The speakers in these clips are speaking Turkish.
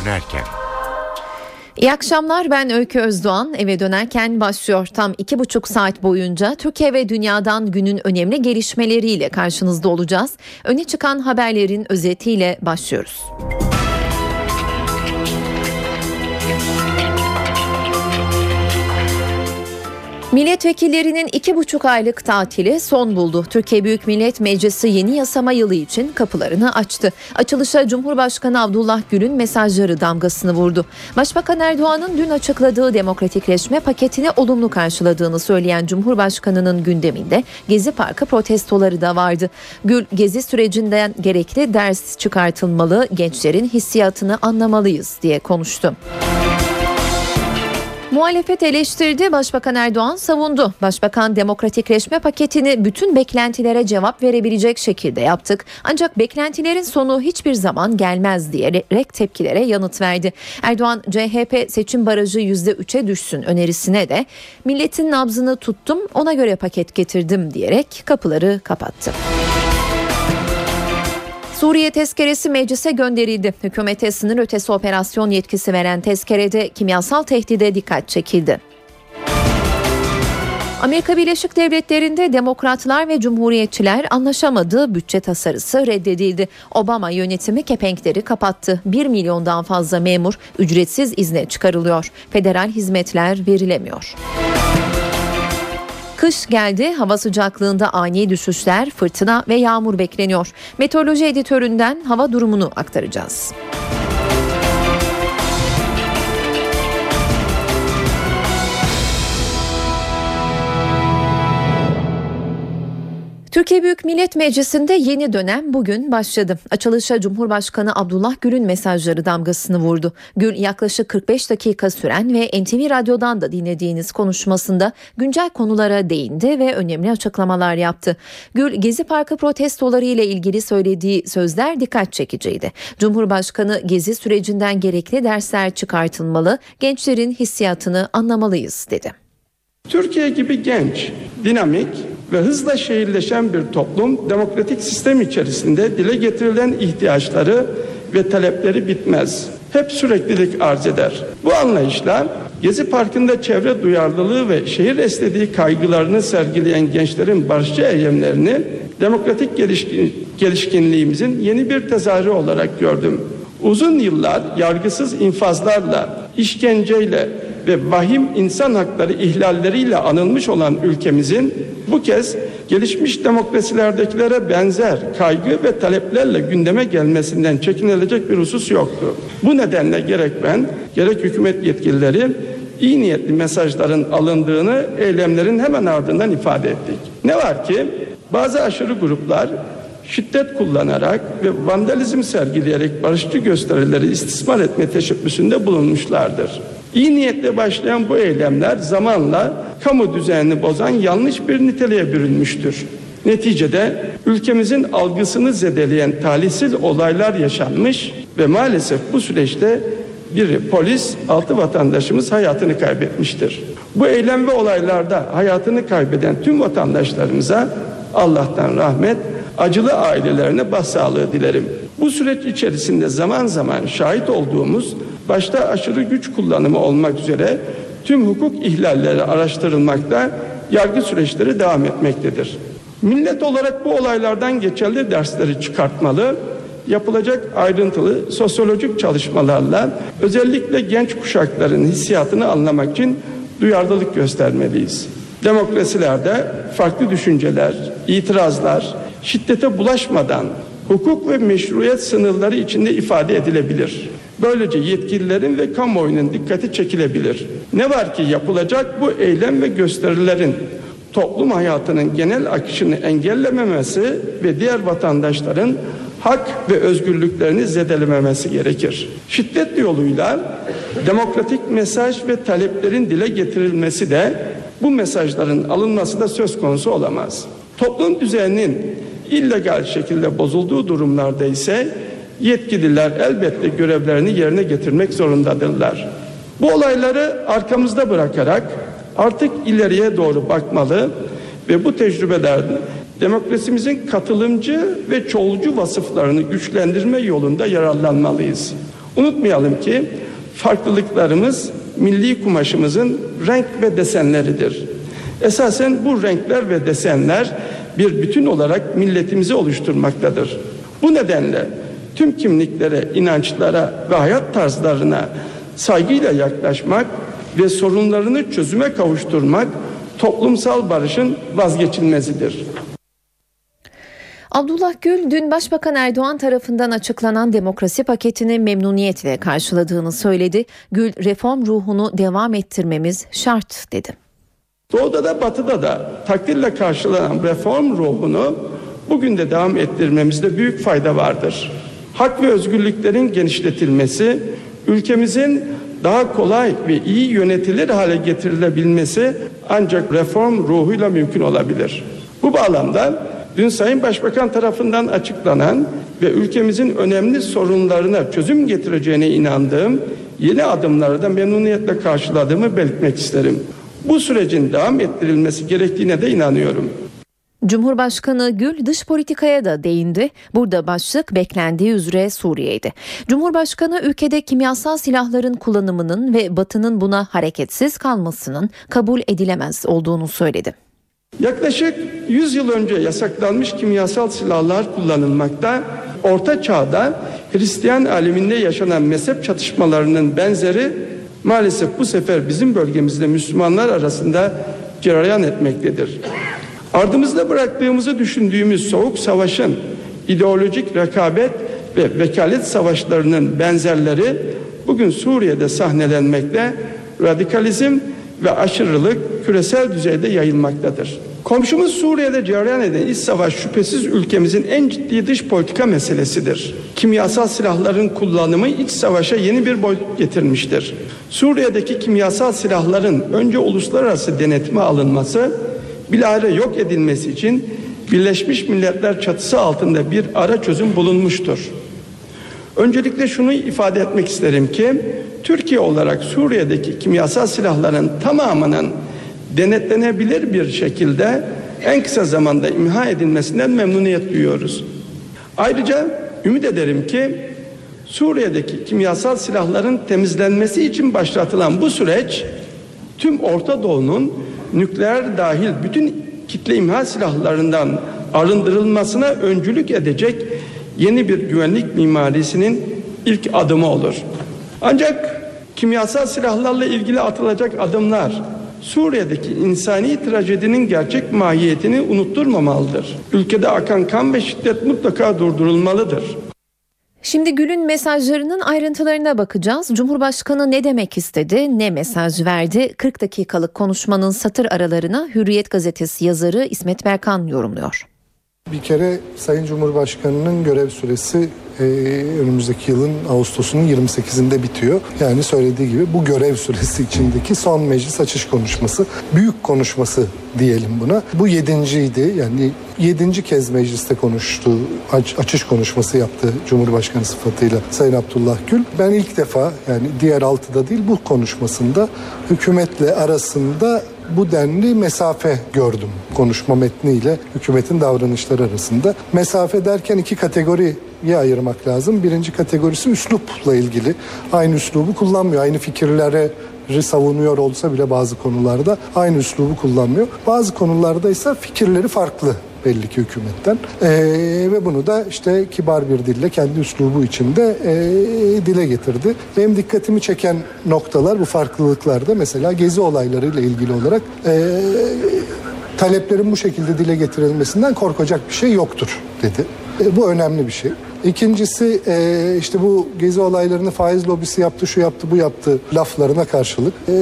dönerken. İyi akşamlar ben Öykü Özdoğan eve dönerken başlıyor tam iki buçuk saat boyunca Türkiye ve dünyadan günün önemli gelişmeleriyle karşınızda olacağız. Öne çıkan haberlerin özetiyle başlıyoruz. Milletvekillerinin iki buçuk aylık tatili son buldu. Türkiye Büyük Millet Meclisi yeni yasama yılı için kapılarını açtı. Açılışa Cumhurbaşkanı Abdullah Gül'ün mesajları damgasını vurdu. Başbakan Erdoğan'ın dün açıkladığı demokratikleşme paketini olumlu karşıladığını söyleyen Cumhurbaşkanı'nın gündeminde Gezi Parkı protestoları da vardı. Gül, Gezi sürecinden gerekli ders çıkartılmalı, gençlerin hissiyatını anlamalıyız diye konuştu. Muhalefet eleştirdi, Başbakan Erdoğan savundu. Başbakan demokratikleşme paketini bütün beklentilere cevap verebilecek şekilde yaptık. Ancak beklentilerin sonu hiçbir zaman gelmez diyerek tepkilere yanıt verdi. Erdoğan CHP seçim barajı %3'e düşsün önerisine de milletin nabzını tuttum ona göre paket getirdim diyerek kapıları kapattı. Suriye tezkeresi meclise gönderildi. Hükümete sınır ötesi operasyon yetkisi veren tezkerede kimyasal tehdide dikkat çekildi. Amerika Birleşik Devletleri'nde demokratlar ve cumhuriyetçiler anlaşamadığı bütçe tasarısı reddedildi. Obama yönetimi kepenkleri kapattı. 1 milyondan fazla memur ücretsiz izne çıkarılıyor. Federal hizmetler verilemiyor. Kış geldi, hava sıcaklığında ani düşüşler, fırtına ve yağmur bekleniyor. Meteoroloji editöründen hava durumunu aktaracağız. Türkiye Büyük Millet Meclisi'nde yeni dönem bugün başladı. Açılışa Cumhurbaşkanı Abdullah Gül'ün mesajları damgasını vurdu. Gül yaklaşık 45 dakika süren ve NTV Radyo'dan da dinlediğiniz konuşmasında güncel konulara değindi ve önemli açıklamalar yaptı. Gül Gezi Parkı protestoları ile ilgili söylediği sözler dikkat çekiciydi. Cumhurbaşkanı Gezi sürecinden gerekli dersler çıkartılmalı, gençlerin hissiyatını anlamalıyız dedi. Türkiye gibi genç, dinamik ve hızla şehirleşen bir toplum demokratik sistem içerisinde dile getirilen ihtiyaçları ve talepleri bitmez. Hep süreklilik arz eder. Bu anlayışla Gezi Parkı'nda çevre duyarlılığı ve şehir estetiği kaygılarını sergileyen gençlerin barışçı eylemlerini demokratik gelişkin, gelişkinliğimizin yeni bir tezahürü olarak gördüm. Uzun yıllar yargısız infazlarla, işkenceyle ve vahim insan hakları ihlalleriyle anılmış olan ülkemizin bu kez gelişmiş demokrasilerdekilere benzer kaygı ve taleplerle gündeme gelmesinden çekinilecek bir husus yoktu. Bu nedenle gerek ben gerek hükümet yetkilileri iyi niyetli mesajların alındığını eylemlerin hemen ardından ifade ettik. Ne var ki bazı aşırı gruplar şiddet kullanarak ve vandalizm sergileyerek barışçı gösterileri istismar etme teşebbüsünde bulunmuşlardır. İyi niyetle başlayan bu eylemler zamanla kamu düzenini bozan yanlış bir niteliğe bürünmüştür. Neticede ülkemizin algısını zedeleyen talihsiz olaylar yaşanmış ve maalesef bu süreçte bir polis, altı vatandaşımız hayatını kaybetmiştir. Bu eylem ve olaylarda hayatını kaybeden tüm vatandaşlarımıza Allah'tan rahmet, acılı ailelerine başsağlığı dilerim. Bu süreç içerisinde zaman zaman şahit olduğumuz başta aşırı güç kullanımı olmak üzere tüm hukuk ihlalleri araştırılmakta, yargı süreçleri devam etmektedir. Millet olarak bu olaylardan geçerli dersleri çıkartmalı, yapılacak ayrıntılı sosyolojik çalışmalarla özellikle genç kuşakların hissiyatını anlamak için duyarlılık göstermeliyiz. Demokrasilerde farklı düşünceler, itirazlar şiddete bulaşmadan hukuk ve meşruiyet sınırları içinde ifade edilebilir. Böylece yetkililerin ve kamuoyunun dikkati çekilebilir. Ne var ki yapılacak bu eylem ve gösterilerin toplum hayatının genel akışını engellememesi ve diğer vatandaşların hak ve özgürlüklerini zedelememesi gerekir. Şiddet yoluyla demokratik mesaj ve taleplerin dile getirilmesi de bu mesajların alınması da söz konusu olamaz. Toplum düzeninin illegal şekilde bozulduğu durumlarda ise yetkililer elbette görevlerini yerine getirmek zorundadırlar. Bu olayları arkamızda bırakarak artık ileriye doğru bakmalı ve bu tecrübelerden demokrasimizin katılımcı ve çoğulcu vasıflarını güçlendirme yolunda yararlanmalıyız. Unutmayalım ki farklılıklarımız milli kumaşımızın renk ve desenleridir. Esasen bu renkler ve desenler bir bütün olarak milletimizi oluşturmaktadır. Bu nedenle tüm kimliklere, inançlara ve hayat tarzlarına saygıyla yaklaşmak ve sorunlarını çözüme kavuşturmak toplumsal barışın vazgeçilmezidir. Abdullah Gül dün Başbakan Erdoğan tarafından açıklanan demokrasi paketini memnuniyetle karşıladığını söyledi. Gül reform ruhunu devam ettirmemiz şart dedi. Doğuda da batıda da takdirle karşılanan reform ruhunu bugün de devam ettirmemizde büyük fayda vardır. Hak ve özgürlüklerin genişletilmesi, ülkemizin daha kolay ve iyi yönetilir hale getirilebilmesi ancak reform ruhuyla mümkün olabilir. Bu bağlamda dün Sayın Başbakan tarafından açıklanan ve ülkemizin önemli sorunlarına çözüm getireceğine inandığım yeni adımları da memnuniyetle karşıladığımı belirtmek isterim. Bu sürecin devam ettirilmesi gerektiğine de inanıyorum. Cumhurbaşkanı Gül dış politikaya da değindi. Burada başlık beklendiği üzere Suriye'ydi. Cumhurbaşkanı ülkede kimyasal silahların kullanımının ve Batı'nın buna hareketsiz kalmasının kabul edilemez olduğunu söyledi. Yaklaşık 100 yıl önce yasaklanmış kimyasal silahlar kullanılmakta. Orta Çağ'da Hristiyan aleminde yaşanan mezhep çatışmalarının benzeri maalesef bu sefer bizim bölgemizde Müslümanlar arasında cereyan etmektedir. Ardımızda bıraktığımızı düşündüğümüz soğuk savaşın ideolojik rekabet ve vekalet savaşlarının benzerleri bugün Suriye'de sahnelenmekte, radikalizm ve aşırılık küresel düzeyde yayılmaktadır. Komşumuz Suriye'de cereyan eden iç savaş şüphesiz ülkemizin en ciddi dış politika meselesidir. Kimyasal silahların kullanımı iç savaşa yeni bir boyut getirmiştir. Suriye'deki kimyasal silahların önce uluslararası denetime alınması, bilahare yok edilmesi için Birleşmiş Milletler çatısı altında bir ara çözüm bulunmuştur. Öncelikle şunu ifade etmek isterim ki Türkiye olarak Suriye'deki kimyasal silahların tamamının denetlenebilir bir şekilde en kısa zamanda imha edilmesinden memnuniyet duyuyoruz. Ayrıca ümit ederim ki Suriye'deki kimyasal silahların temizlenmesi için başlatılan bu süreç tüm Orta Doğu'nun nükleer dahil bütün kitle imha silahlarından arındırılmasına öncülük edecek yeni bir güvenlik mimarisinin ilk adımı olur. Ancak kimyasal silahlarla ilgili atılacak adımlar Suriye'deki insani trajedinin gerçek mahiyetini unutturmamalıdır. Ülkede akan kan ve şiddet mutlaka durdurulmalıdır. Şimdi Gül'ün mesajlarının ayrıntılarına bakacağız. Cumhurbaşkanı ne demek istedi, ne mesaj verdi? 40 dakikalık konuşmanın satır aralarına Hürriyet gazetesi yazarı İsmet Berkan yorumluyor. Bir kere Sayın Cumhurbaşkanı'nın görev süresi e, önümüzdeki yılın Ağustos'un 28'inde bitiyor. Yani söylediği gibi bu görev süresi içindeki son meclis açış konuşması. Büyük konuşması diyelim buna. Bu yedinciydi. Yani yedinci kez mecliste konuştu, aç, açış konuşması yaptı Cumhurbaşkanı sıfatıyla Sayın Abdullah Gül. Ben ilk defa yani diğer altıda değil bu konuşmasında hükümetle arasında bu denli mesafe gördüm konuşma metniyle hükümetin davranışları arasında. Mesafe derken iki kategoriye ayırmak lazım. Birinci kategorisi üslupla ilgili. Aynı üslubu kullanmıyor. Aynı fikirlere savunuyor olsa bile bazı konularda aynı üslubu kullanmıyor. Bazı konularda ise fikirleri farklı belli ki hükümetten ee, ve bunu da işte kibar bir dille kendi üslubu içinde e, dile getirdi. Benim dikkatimi çeken noktalar bu farklılıklarda mesela gezi olaylarıyla ilgili olarak e, taleplerin bu şekilde dile getirilmesinden korkacak bir şey yoktur dedi. E, bu önemli bir şey. İkincisi e, işte bu gezi olaylarını faiz lobisi yaptı, şu yaptı, bu yaptı laflarına karşılık e,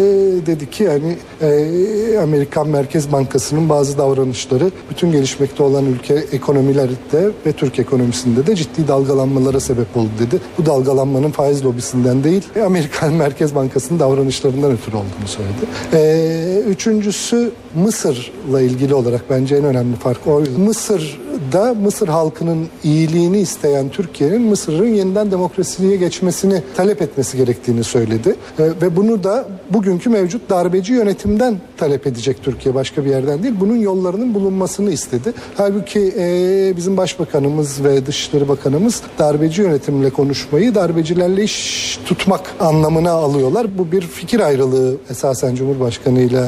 dedi ki hani e, Amerikan Merkez Bankası'nın bazı davranışları bütün gelişmekte olan ülke ekonomilerde ve Türk ekonomisinde de ciddi dalgalanmalara sebep oldu dedi. Bu dalgalanmanın faiz lobisinden değil e, Amerikan Merkez Bankası'nın davranışlarından ötürü olduğunu söyledi. E, üçüncüsü Mısır'la ilgili olarak bence en önemli fark o. Mısır da Mısır halkının iyiliğini isteyen Türkiye'nin Mısır'ın yeniden demokrasiye geçmesini talep etmesi gerektiğini söyledi. E, ve bunu da bugünkü mevcut darbeci yönetimden talep edecek Türkiye başka bir yerden değil. Bunun yollarının bulunmasını istedi. Halbuki e, bizim başbakanımız ve Dışişleri Bakanımız darbeci yönetimle konuşmayı darbecilerle iş tutmak anlamına alıyorlar. Bu bir fikir ayrılığı esasen Cumhurbaşkanı ile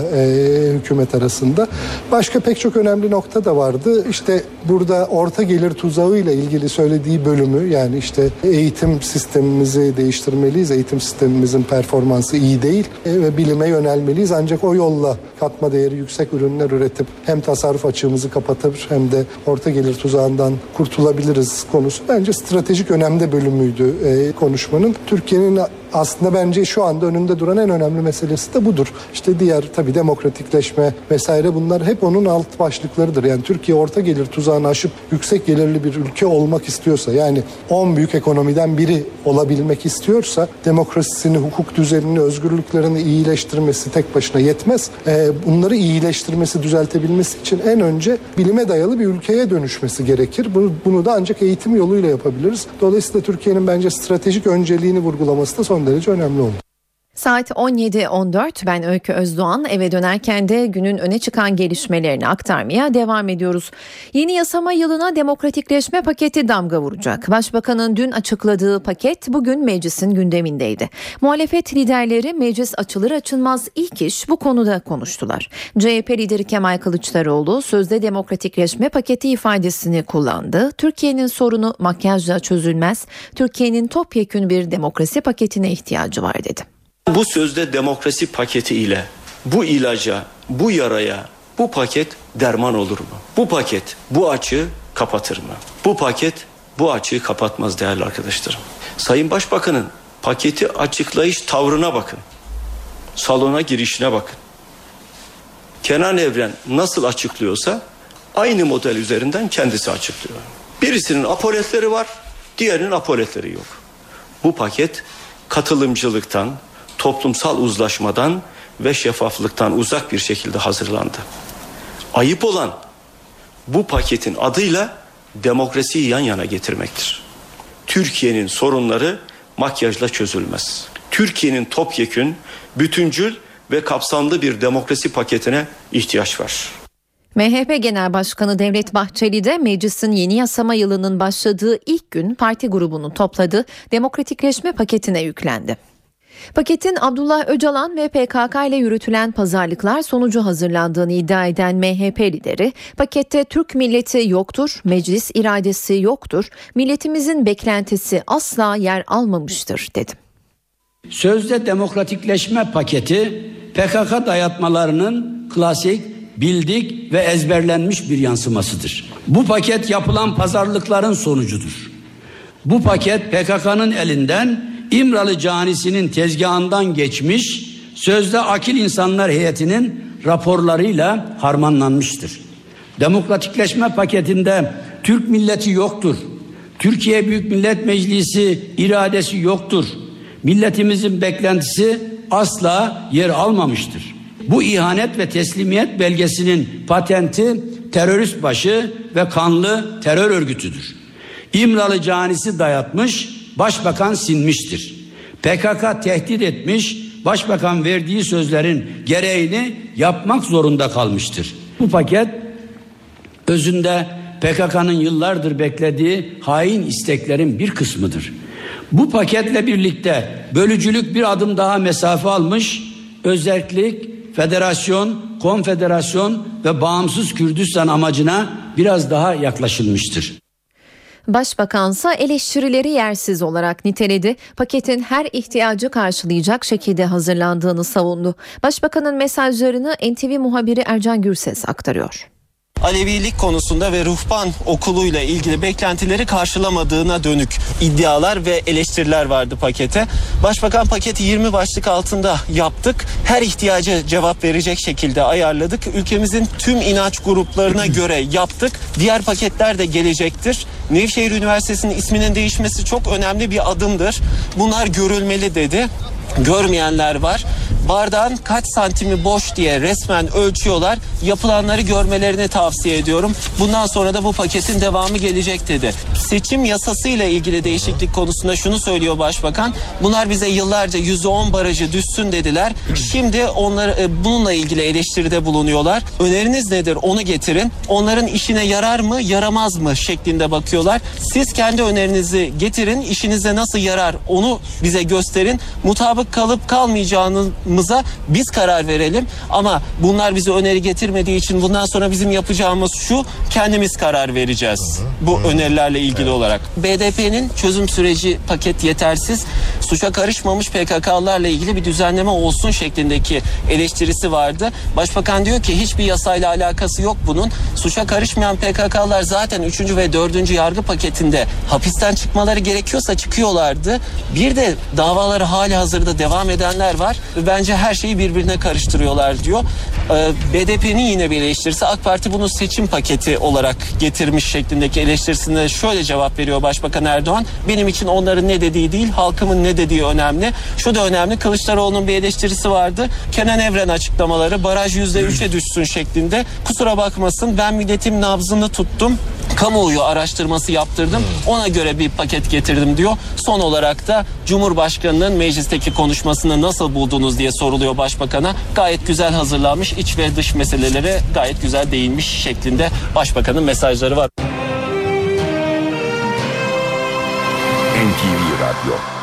hükümet arasında. Başka pek çok önemli nokta da vardı. İşte burada orta gelir tuzağı ile ilgili söylediği bölümü yani işte eğitim sistemimizi değiştirmeliyiz. Eğitim sistemimizin performansı iyi değil e, ve bilime yönelmeliyiz. Ancak o yolla katma değeri yüksek ürünler üretip hem tasarruf açığımızı kapatır hem de orta gelir tuzağından kurtulabiliriz konusu bence stratejik önemde bölümüydü e, konuşmanın. Türkiye'nin aslında bence şu anda önünde duran en önemli meselesi de budur. İşte diğer tabii demokratikleşme vesaire bunlar hep onun alt başlıklarıdır. Yani Türkiye orta gelir tuzağını aşıp yüksek gelirli bir ülke olmak istiyorsa yani 10 büyük ekonomiden biri olabilmek istiyorsa demokrasisini, hukuk düzenini, özgürlüklerini iyileştirmesi tek başına yetmez. Ee, bunları iyileştirmesi, düzeltebilmesi için en önce bilime dayalı bir ülkeye dönüşmesi gerekir. Bunu, bunu da ancak eğitim yoluyla yapabiliriz. Dolayısıyla Türkiye'nin bence stratejik önceliğini vurgulaması da son lëndë, lëqojnë jam lëndë. Saat 17.14 ben Öykü Özdoğan eve dönerken de günün öne çıkan gelişmelerini aktarmaya devam ediyoruz. Yeni yasama yılına demokratikleşme paketi damga vuracak. Başbakanın dün açıkladığı paket bugün meclisin gündemindeydi. Muhalefet liderleri meclis açılır açılmaz ilk iş bu konuda konuştular. CHP lideri Kemal Kılıçdaroğlu sözde demokratikleşme paketi ifadesini kullandı. Türkiye'nin sorunu makyajla çözülmez. Türkiye'nin topyekün bir demokrasi paketine ihtiyacı var dedi. Bu sözde demokrasi paketi ile bu ilaca, bu yaraya, bu paket derman olur mu? Bu paket bu açığı kapatır mı? Bu paket bu açığı kapatmaz değerli arkadaşlarım. Sayın Başbakan'ın paketi açıklayış tavrına bakın. Salona girişine bakın. Kenan Evren nasıl açıklıyorsa aynı model üzerinden kendisi açıklıyor. Birisinin apoletleri var, diğerinin apoletleri yok. Bu paket katılımcılıktan, toplumsal uzlaşmadan ve şeffaflıktan uzak bir şekilde hazırlandı. Ayıp olan bu paketin adıyla demokrasiyi yan yana getirmektir. Türkiye'nin sorunları makyajla çözülmez. Türkiye'nin topyekün, bütüncül ve kapsamlı bir demokrasi paketine ihtiyaç var. MHP Genel Başkanı Devlet Bahçeli de meclisin yeni yasama yılının başladığı ilk gün parti grubunu topladı, demokratikleşme paketine yüklendi. Paketin Abdullah Öcalan ve PKK ile yürütülen pazarlıklar sonucu hazırlandığını iddia eden MHP lideri, pakette Türk milleti yoktur, meclis iradesi yoktur, milletimizin beklentisi asla yer almamıştır dedi. Sözde demokratikleşme paketi PKK dayatmalarının klasik, bildik ve ezberlenmiş bir yansımasıdır. Bu paket yapılan pazarlıkların sonucudur. Bu paket PKK'nın elinden İmralı canisinin tezgahından geçmiş, sözde akil insanlar heyetinin raporlarıyla harmanlanmıştır. Demokratikleşme paketinde Türk milleti yoktur. Türkiye Büyük Millet Meclisi iradesi yoktur. Milletimizin beklentisi asla yer almamıştır. Bu ihanet ve teslimiyet belgesinin patenti terörist başı ve kanlı terör örgütüdür. İmralı canisi dayatmış, başbakan sinmiştir. PKK tehdit etmiş, başbakan verdiği sözlerin gereğini yapmak zorunda kalmıştır. Bu paket özünde PKK'nın yıllardır beklediği hain isteklerin bir kısmıdır. Bu paketle birlikte bölücülük bir adım daha mesafe almış, özellik, federasyon, konfederasyon ve bağımsız Kürdistan amacına biraz daha yaklaşılmıştır. Başbakansa eleştirileri yersiz olarak niteledi. Paketin her ihtiyacı karşılayacak şekilde hazırlandığını savundu. Başbakanın mesajlarını NTV muhabiri Ercan Gürses aktarıyor. Alevilik konusunda ve ruhban okuluyla ilgili beklentileri karşılamadığına dönük iddialar ve eleştiriler vardı pakete. Başbakan paketi 20 başlık altında yaptık. Her ihtiyaca cevap verecek şekilde ayarladık. Ülkemizin tüm inanç gruplarına göre yaptık. Diğer paketler de gelecektir. Nevşehir Üniversitesi'nin isminin değişmesi çok önemli bir adımdır. Bunlar görülmeli dedi. Görmeyenler var. bardağın kaç santimi boş diye resmen ölçüyorlar. Yapılanları görmelerini tavsiye ediyorum. Bundan sonra da bu paketin devamı gelecek dedi. Seçim yasasıyla ilgili değişiklik konusunda şunu söylüyor başbakan. Bunlar bize yıllarca %10 barajı düşsün dediler. Şimdi onları e, bununla ilgili eleştiride bulunuyorlar. Öneriniz nedir? Onu getirin. Onların işine yarar mı, yaramaz mı şeklinde bakıyorlar. Siz kendi önerinizi getirin. İşinize nasıl yarar onu bize gösterin. Mutabık kalıp kalmayacağımıza biz karar verelim. Ama bunlar bize öneri getirmediği için bundan sonra bizim yapacağımız şu kendimiz karar vereceğiz. Bu önerilerle ilgili olarak. BDP'nin çözüm süreci paket yetersiz. Suça karışmamış PKK'larla ilgili bir düzenleme olsun şeklindeki eleştirisi vardı. Başbakan diyor ki hiçbir yasayla alakası yok bunun. Suça karışmayan PKK'lar zaten 3. ve 4. yargı paketinde hapisten çıkmaları gerekiyorsa çıkıyorlardı. Bir de davaları hali hazırda devam edenler var. Bence her şeyi birbirine karıştırıyorlar diyor. Ee, BDP'nin yine bir eleştirisi AK Parti bunu seçim paketi olarak getirmiş şeklindeki eleştirisine şöyle cevap veriyor Başbakan Erdoğan. Benim için onların ne dediği değil halkımın ne dediği önemli. Şu da önemli Kılıçdaroğlu'nun bir eleştirisi vardı. Kenan Evren açıklamaları baraj %3'e düşsün şeklinde. Kusura bakmasın ben milletim nabzını tuttum kamuoyu araştırması yaptırdım. Ona göre bir paket getirdim diyor. Son olarak da Cumhurbaşkanı'nın meclisteki konuşmasını nasıl buldunuz diye soruluyor başbakana. Gayet güzel hazırlanmış iç ve dış meselelere gayet güzel değinmiş şeklinde başbakanın mesajları var. NTV Radyo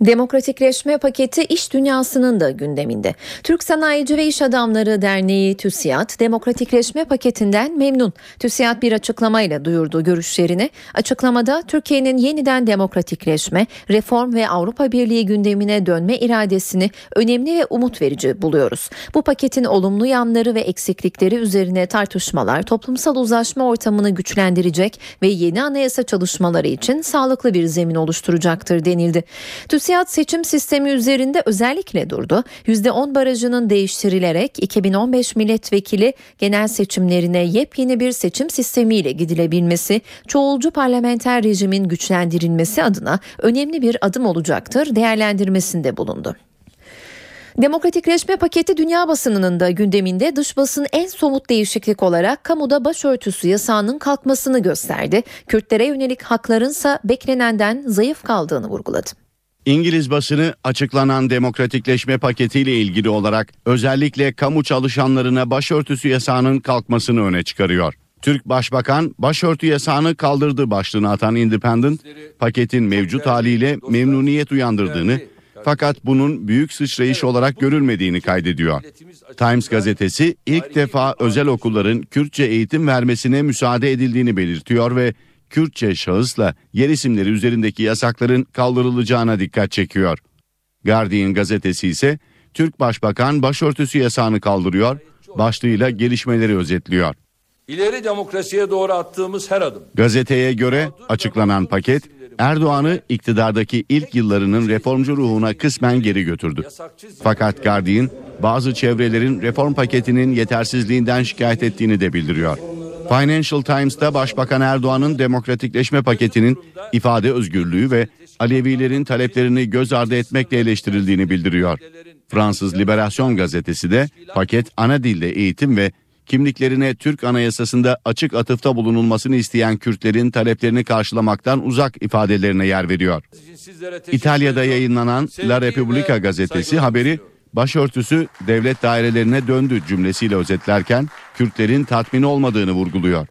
Demokratikleşme paketi iş dünyasının da gündeminde. Türk Sanayici ve İş Adamları Derneği TÜSİAD demokratikleşme paketinden memnun. TÜSİAD bir açıklamayla duyurdu görüşlerini. Açıklamada Türkiye'nin yeniden demokratikleşme, reform ve Avrupa Birliği gündemine dönme iradesini önemli ve umut verici buluyoruz. Bu paketin olumlu yanları ve eksiklikleri üzerine tartışmalar toplumsal uzlaşma ortamını güçlendirecek ve yeni anayasa çalışmaları için sağlıklı bir zemin oluşturacaktır denildi. TÜSİAD seçim sistemi üzerinde özellikle durdu. %10 barajının değiştirilerek 2015 milletvekili genel seçimlerine yepyeni bir seçim sistemiyle gidilebilmesi, çoğulcu parlamenter rejimin güçlendirilmesi adına önemli bir adım olacaktır değerlendirmesinde bulundu. Demokratikleşme paketi dünya basınının da gündeminde dış basın en somut değişiklik olarak kamuda başörtüsü yasağının kalkmasını gösterdi. Kürtlere yönelik haklarınsa beklenenden zayıf kaldığını vurguladı. İngiliz basını açıklanan demokratikleşme paketiyle ilgili olarak özellikle kamu çalışanlarına başörtüsü yasağının kalkmasını öne çıkarıyor. Türk Başbakan başörtü yasağını kaldırdı başlığını atan Independent, paketin mevcut haliyle memnuniyet uyandırdığını fakat bunun büyük sıçrayış olarak görülmediğini kaydediyor. Times gazetesi ilk defa özel okulların Kürtçe eğitim vermesine müsaade edildiğini belirtiyor ve Kürtçe şahısla yer isimleri üzerindeki yasakların kaldırılacağına dikkat çekiyor. Guardian gazetesi ise Türk Başbakan başörtüsü yasağını kaldırıyor, başlığıyla gelişmeleri özetliyor. İleri demokrasiye doğru attığımız her adım. Gazeteye göre açıklanan paket Erdoğan'ı iktidardaki ilk yıllarının reformcu ruhuna kısmen geri götürdü. Fakat Guardian bazı çevrelerin reform paketinin yetersizliğinden şikayet ettiğini de bildiriyor. Financial Times'ta Başbakan Erdoğan'ın demokratikleşme paketinin ifade özgürlüğü ve Alevilerin taleplerini göz ardı etmekle eleştirildiğini bildiriyor. Fransız Liberasyon gazetesi de paket ana dilde eğitim ve kimliklerine Türk Anayasası'nda açık atıfta bulunulmasını isteyen Kürtlerin taleplerini karşılamaktan uzak ifadelerine yer veriyor. İtalya'da yayınlanan La Repubblica gazetesi haberi başörtüsü devlet dairelerine döndü cümlesiyle özetlerken Kürtlerin tatmin olmadığını vurguluyor.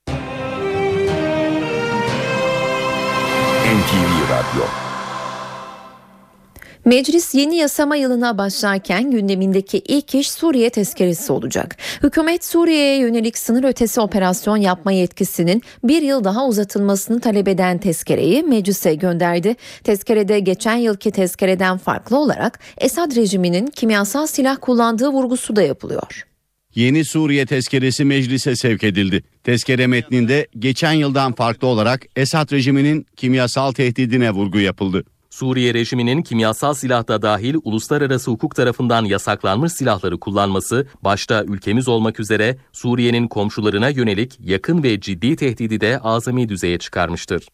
NTV Radyo Meclis yeni yasama yılına başlarken gündemindeki ilk iş Suriye tezkeresi olacak. Hükümet Suriye'ye yönelik sınır ötesi operasyon yapma yetkisinin bir yıl daha uzatılmasını talep eden tezkereyi meclise gönderdi. Tezkerede geçen yılki tezkereden farklı olarak Esad rejiminin kimyasal silah kullandığı vurgusu da yapılıyor. Yeni Suriye tezkeresi meclise sevk edildi. Tezkere metninde geçen yıldan farklı olarak Esad rejiminin kimyasal tehdidine vurgu yapıldı. Suriye rejiminin kimyasal silah da dahil uluslararası hukuk tarafından yasaklanmış silahları kullanması, başta ülkemiz olmak üzere Suriye'nin komşularına yönelik yakın ve ciddi tehdidi de azami düzeye çıkarmıştır.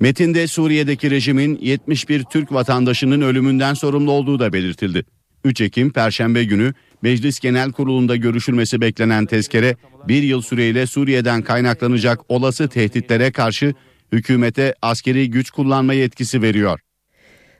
Metinde Suriye'deki rejimin 71 Türk vatandaşının ölümünden sorumlu olduğu da belirtildi. 3 Ekim Perşembe günü Meclis Genel Kurulu'nda görüşülmesi beklenen tezkere bir yıl süreyle Suriye'den kaynaklanacak olası tehditlere karşı hükümete askeri güç kullanma yetkisi veriyor.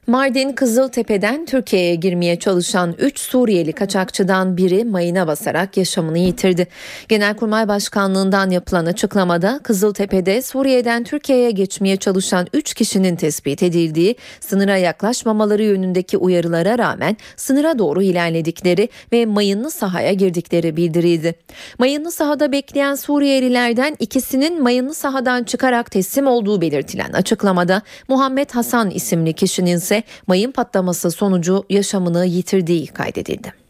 Mardin Kızıltepe'den Türkiye'ye girmeye çalışan 3 Suriyeli kaçakçıdan biri mayına basarak yaşamını yitirdi. Genelkurmay Başkanlığından yapılan açıklamada Kızıltepe'de Suriye'den Türkiye'ye geçmeye çalışan 3 kişinin tespit edildiği, sınıra yaklaşmamaları yönündeki uyarılara rağmen sınıra doğru ilerledikleri ve mayınlı sahaya girdikleri bildirildi. Mayınlı sahada bekleyen Suriyelilerden ikisinin mayınlı sahadan çıkarak teslim olduğu belirtilen açıklamada Muhammed Hasan isimli kişinin ise mayın patlaması sonucu yaşamını yitirdiği kaydedildi.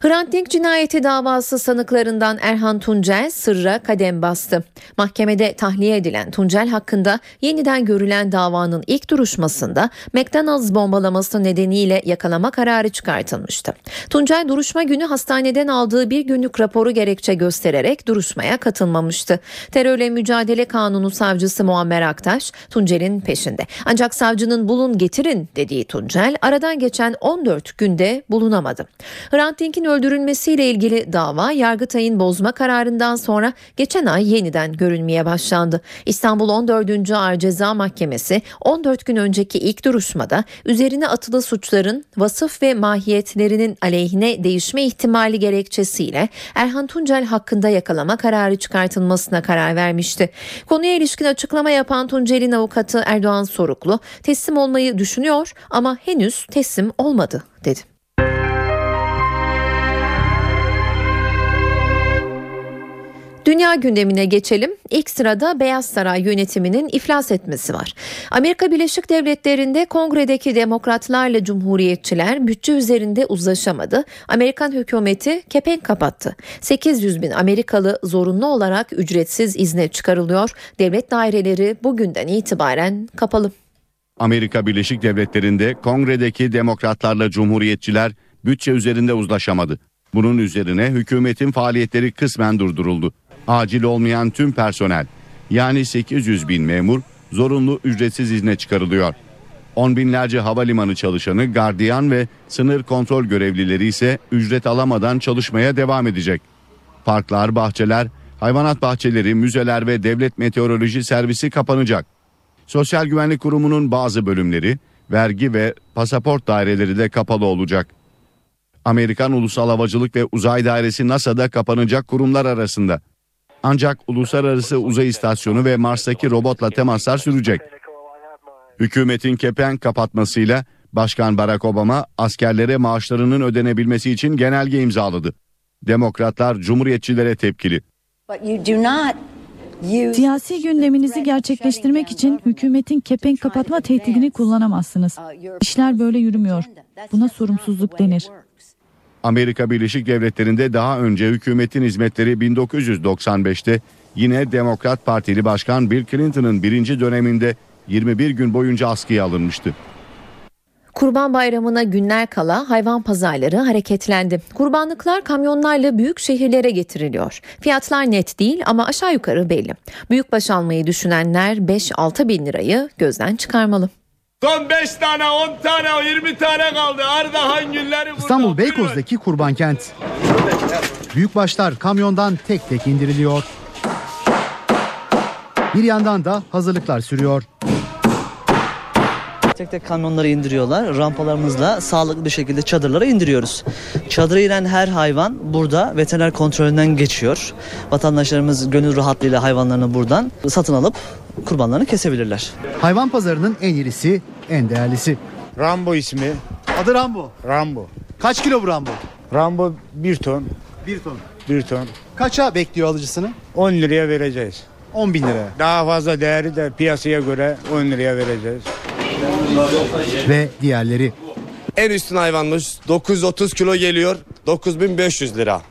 Hrant Dink cinayeti davası sanıklarından Erhan Tuncel sırra kadem bastı. Mahkemede tahliye edilen Tuncel hakkında yeniden görülen davanın ilk duruşmasında McDonald's bombalaması nedeniyle yakalama kararı çıkartılmıştı. Tuncel duruşma günü hastaneden aldığı bir günlük raporu gerekçe göstererek duruşmaya katılmamıştı. Terörle Mücadele Kanunu savcısı Muammer Aktaş Tuncel'in peşinde. Ancak savcının bulun getirin dediği Tuncel aradan geçen 14 günde bulunamadı. Hrant Dink'in öldürülmesiyle ilgili dava Yargıtay'ın bozma kararından sonra geçen ay yeniden görülmeye başlandı. İstanbul 14. Ağır Ceza Mahkemesi 14 gün önceki ilk duruşmada üzerine atılı suçların vasıf ve mahiyetlerinin aleyhine değişme ihtimali gerekçesiyle Erhan Tuncel hakkında yakalama kararı çıkartılmasına karar vermişti. Konuya ilişkin açıklama yapan Tuncel'in avukatı Erdoğan Soruklu teslim olmayı düşünüyor ama henüz teslim olmadı dedi. Dünya gündemine geçelim. İlk sırada Beyaz Saray yönetiminin iflas etmesi var. Amerika Birleşik Devletleri'nde kongredeki demokratlarla cumhuriyetçiler bütçe üzerinde uzlaşamadı. Amerikan hükümeti kepenk kapattı. 800 bin Amerikalı zorunlu olarak ücretsiz izne çıkarılıyor. Devlet daireleri bugünden itibaren kapalı. Amerika Birleşik Devletleri'nde kongredeki demokratlarla cumhuriyetçiler bütçe üzerinde uzlaşamadı. Bunun üzerine hükümetin faaliyetleri kısmen durduruldu. Acil olmayan tüm personel yani 800 bin memur zorunlu ücretsiz izne çıkarılıyor. On binlerce havalimanı çalışanı, gardiyan ve sınır kontrol görevlileri ise ücret alamadan çalışmaya devam edecek. Parklar, bahçeler, hayvanat bahçeleri, müzeler ve devlet meteoroloji servisi kapanacak. Sosyal Güvenlik Kurumu'nun bazı bölümleri, vergi ve pasaport daireleri de kapalı olacak. Amerikan Ulusal Havacılık ve Uzay Dairesi NASA'da kapanacak kurumlar arasında. Ancak uluslararası uzay istasyonu ve Mars'taki robotla temaslar sürecek. Hükümetin kepenk kapatmasıyla Başkan Barack Obama askerlere maaşlarının ödenebilmesi için genelge imzaladı. Demokratlar Cumhuriyetçilere tepkili. Siyasi gündeminizi gerçekleştirmek için hükümetin kepenk kapatma tehdidini kullanamazsınız. İşler böyle yürümüyor. Buna sorumsuzluk denir. Amerika Birleşik Devletleri'nde daha önce hükümetin hizmetleri 1995'te yine Demokrat Partili Başkan Bill Clinton'ın birinci döneminde 21 gün boyunca askıya alınmıştı. Kurban Bayramı'na günler kala hayvan pazarları hareketlendi. Kurbanlıklar kamyonlarla büyük şehirlere getiriliyor. Fiyatlar net değil ama aşağı yukarı belli. Büyükbaş almayı düşünenler 5-6 bin lirayı gözden çıkarmalı. Son 5 tane, 10 tane, 20 tane kaldı. Ardahan günleri burada. İstanbul Beykoz'daki kurban kent. Büyükbaşlar kamyondan tek tek indiriliyor. Bir yandan da hazırlıklar sürüyor. Tek tek kamyonları indiriyorlar. Rampalarımızla sağlıklı bir şekilde çadırlara indiriyoruz. Çadıra inen her hayvan burada veteriner kontrolünden geçiyor. Vatandaşlarımız gönül rahatlığıyla hayvanlarını buradan satın alıp kurbanlarını kesebilirler. Hayvan pazarının en iyisi, en değerlisi. Rambo ismi. Adı Rambo. Rambo. Kaç kilo bu Rambo? Rambo 1 ton. 1 ton. 1 ton. Kaça bekliyor alıcısını? 10 liraya vereceğiz. 10 bin liraya. Daha fazla değeri de piyasaya göre 10 liraya vereceğiz. Ve diğerleri. En üstün hayvanımız 930 kilo geliyor 9500 lira.